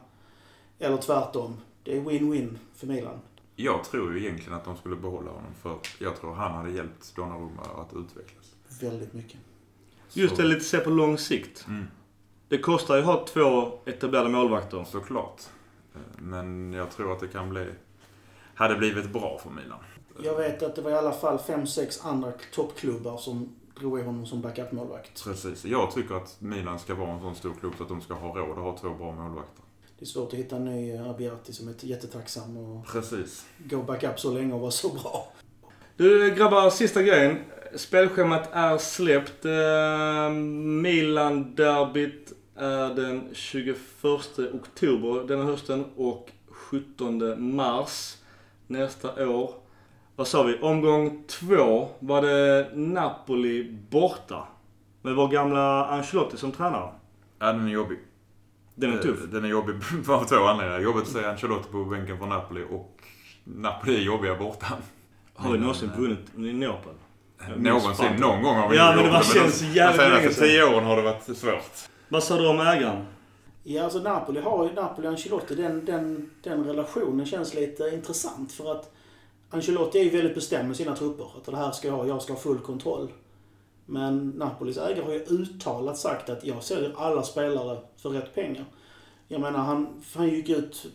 Eller tvärtom. Det är win-win för Milan. Jag tror ju egentligen att de skulle behålla honom för jag tror han hade hjälpt Donnarumma att utvecklas. Väldigt mycket. Just det, lite se på lång sikt. Mm. Det kostar ju att ha två etablerade målvakter. Såklart. Men jag tror att det kan bli... Hade blivit bra för Milan. Jag vet att det var i alla fall fem sex andra toppklubbar som i honom som backup-målvakt. Precis. Jag tycker att Milan ska vara en sån stor klubb så att de ska ha råd att ha två bra målvakter. Det är svårt att hitta en ny Abiati som är jättetacksam och Precis. gå backup så länge och vara så bra. Du grabbar, sista grejen. Spelschemat är släppt. Eh, Milan-derbyt är den 21 oktober denna hösten och 17 mars nästa år. Vad sa vi? Omgång två var det Napoli borta. Med vår gamla Ancelotti som tränare. Ja, den är jobbig. Den är tuff. Eh, Den är jobbig *laughs* av två anledningar. Jobbigt att se Ancelotti på bänken för Napoli och Napoli är jobbiga borta. Har vi någonsin vunnit i Neapel? Jag minns Någonsin, någon gång har vi Ja, gjort men det var- de känns jävligt De länge senaste sedan. tio åren har det varit svårt. Vad sa du om ägaren? Ja, alltså Napoli har ju, Napoli och Ancelotti, den, den, den relationen känns lite intressant för att Ancelotti är ju väldigt bestämd med sina trupper. Att det här ska jag ha, jag ska ha full kontroll. Men Napolis ägare har ju uttalat sagt att jag säljer alla spelare för rätt pengar. Jag menar, han, han gick ut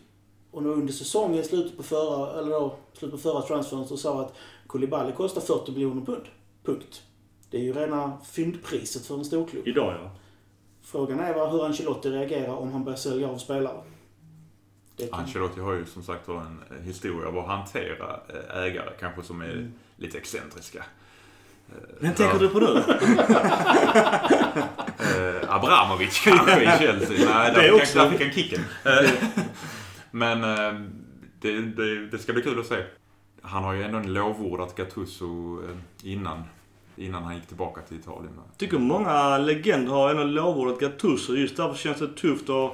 och nu under säsongen, i slutet på förra, eller då, slutet på förra transfern, så sa att Koulibaly kostar 40 miljoner pund. Punkt. Det är ju rena fyndpriset för en storklubb. Idag ja. Frågan är hur Ancelotti reagerar om han börjar sälja av spelare. Det kan- Ancelotti har ju som sagt var en eh, historia av att hantera eh, ägare kanske som är Mm. lite excentriska. Eh, Vem tänker du på nu? *laughs* Eh, Abramovic kanske i *laughs* Chelsea. Nej, Det där, också. fick där fick han kicken. *laughs* Men eh, det, det, det ska bli kul att se. Han har ju ändå lovordat Gattuso innan, innan han gick tillbaka till Italien. tycker många legender har ändå lovordat Gattuso. Just därför känns det tufft att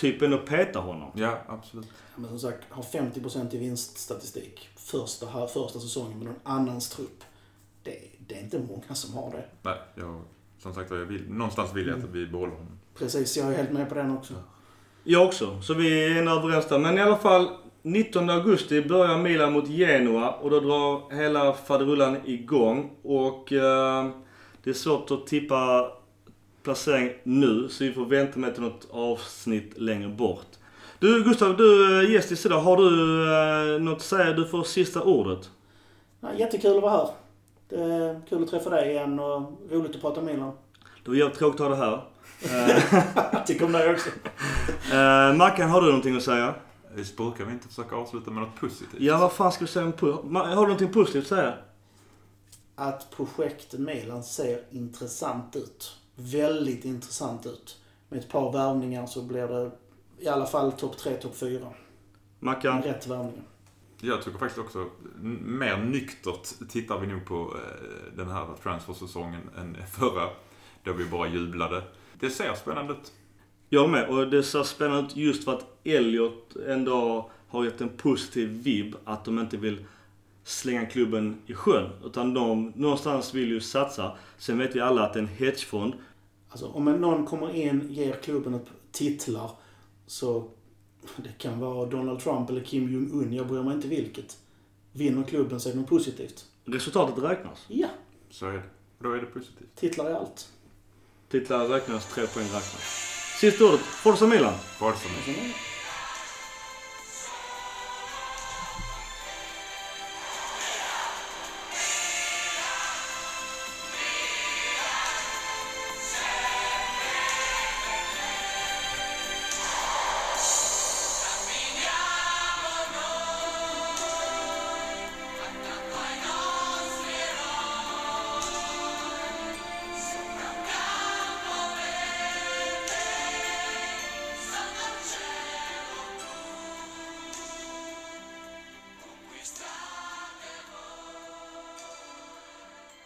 typ ändå peta honom. Ja, absolut. Men som sagt, har 50% i vinststatistik första, här, första säsongen med någon annans trupp. Det, det är inte många som har det. Nej, jag, som sagt jag vill, någonstans vill jag att vi behåller honom. Precis, jag är helt med på den också. Jag också, så vi är överens där. Men i alla fall, 19 augusti börjar Milan mot Genoa och då drar hela faderullan igång. Och eh, det är svårt att tippa placering nu, så vi får vänta med till något avsnitt längre bort. Du Gustav, du är gäst i idag. Har du eh, något att säga? Du får sista ordet. Ja, jättekul att vara här. Det är kul att träffa dig igen och roligt att prata Milan. Det var jävligt tråkigt att ha *laughs* det här. Eh, Tycker om dig också. eh, Mackan, har du någonting att säga? Visst brukar vi inte försöka avsluta med något positivt? Ja, vad fan ska vi säga om Ma- Har du någonting positivt att säga? Att projektet Milan ser intressant ut. Väldigt intressant ut. Med ett par värvningar så blir det i alla fall topp 3, topp 4. Mackan? Rätt värvningar. Jag tycker faktiskt också, mer nyktert tittar vi nog på eh, den här transfersäsongen än förra. Då vi bara jublade. Det ser spännande ut. Jag med. Och det ser spännande ut just för att Elliot ändå har gett en positiv vibb att de inte vill slänga klubben i sjön. Utan de någonstans vill ju satsa. Sen vet vi alla att det är en hedgefond. Alltså om en- någon kommer in, ger klubben ett titlar, så det kan vara Donald Trump eller Kim Jong-Un, jag bryr mig inte vilket. Vinner klubben så är det något positivt. Resultatet räknas. Ja, Så är det. Då är det positivt. titlar är allt. Titlar räknas, tre poäng räknas. Sista ordet. Forza Milan. Och så-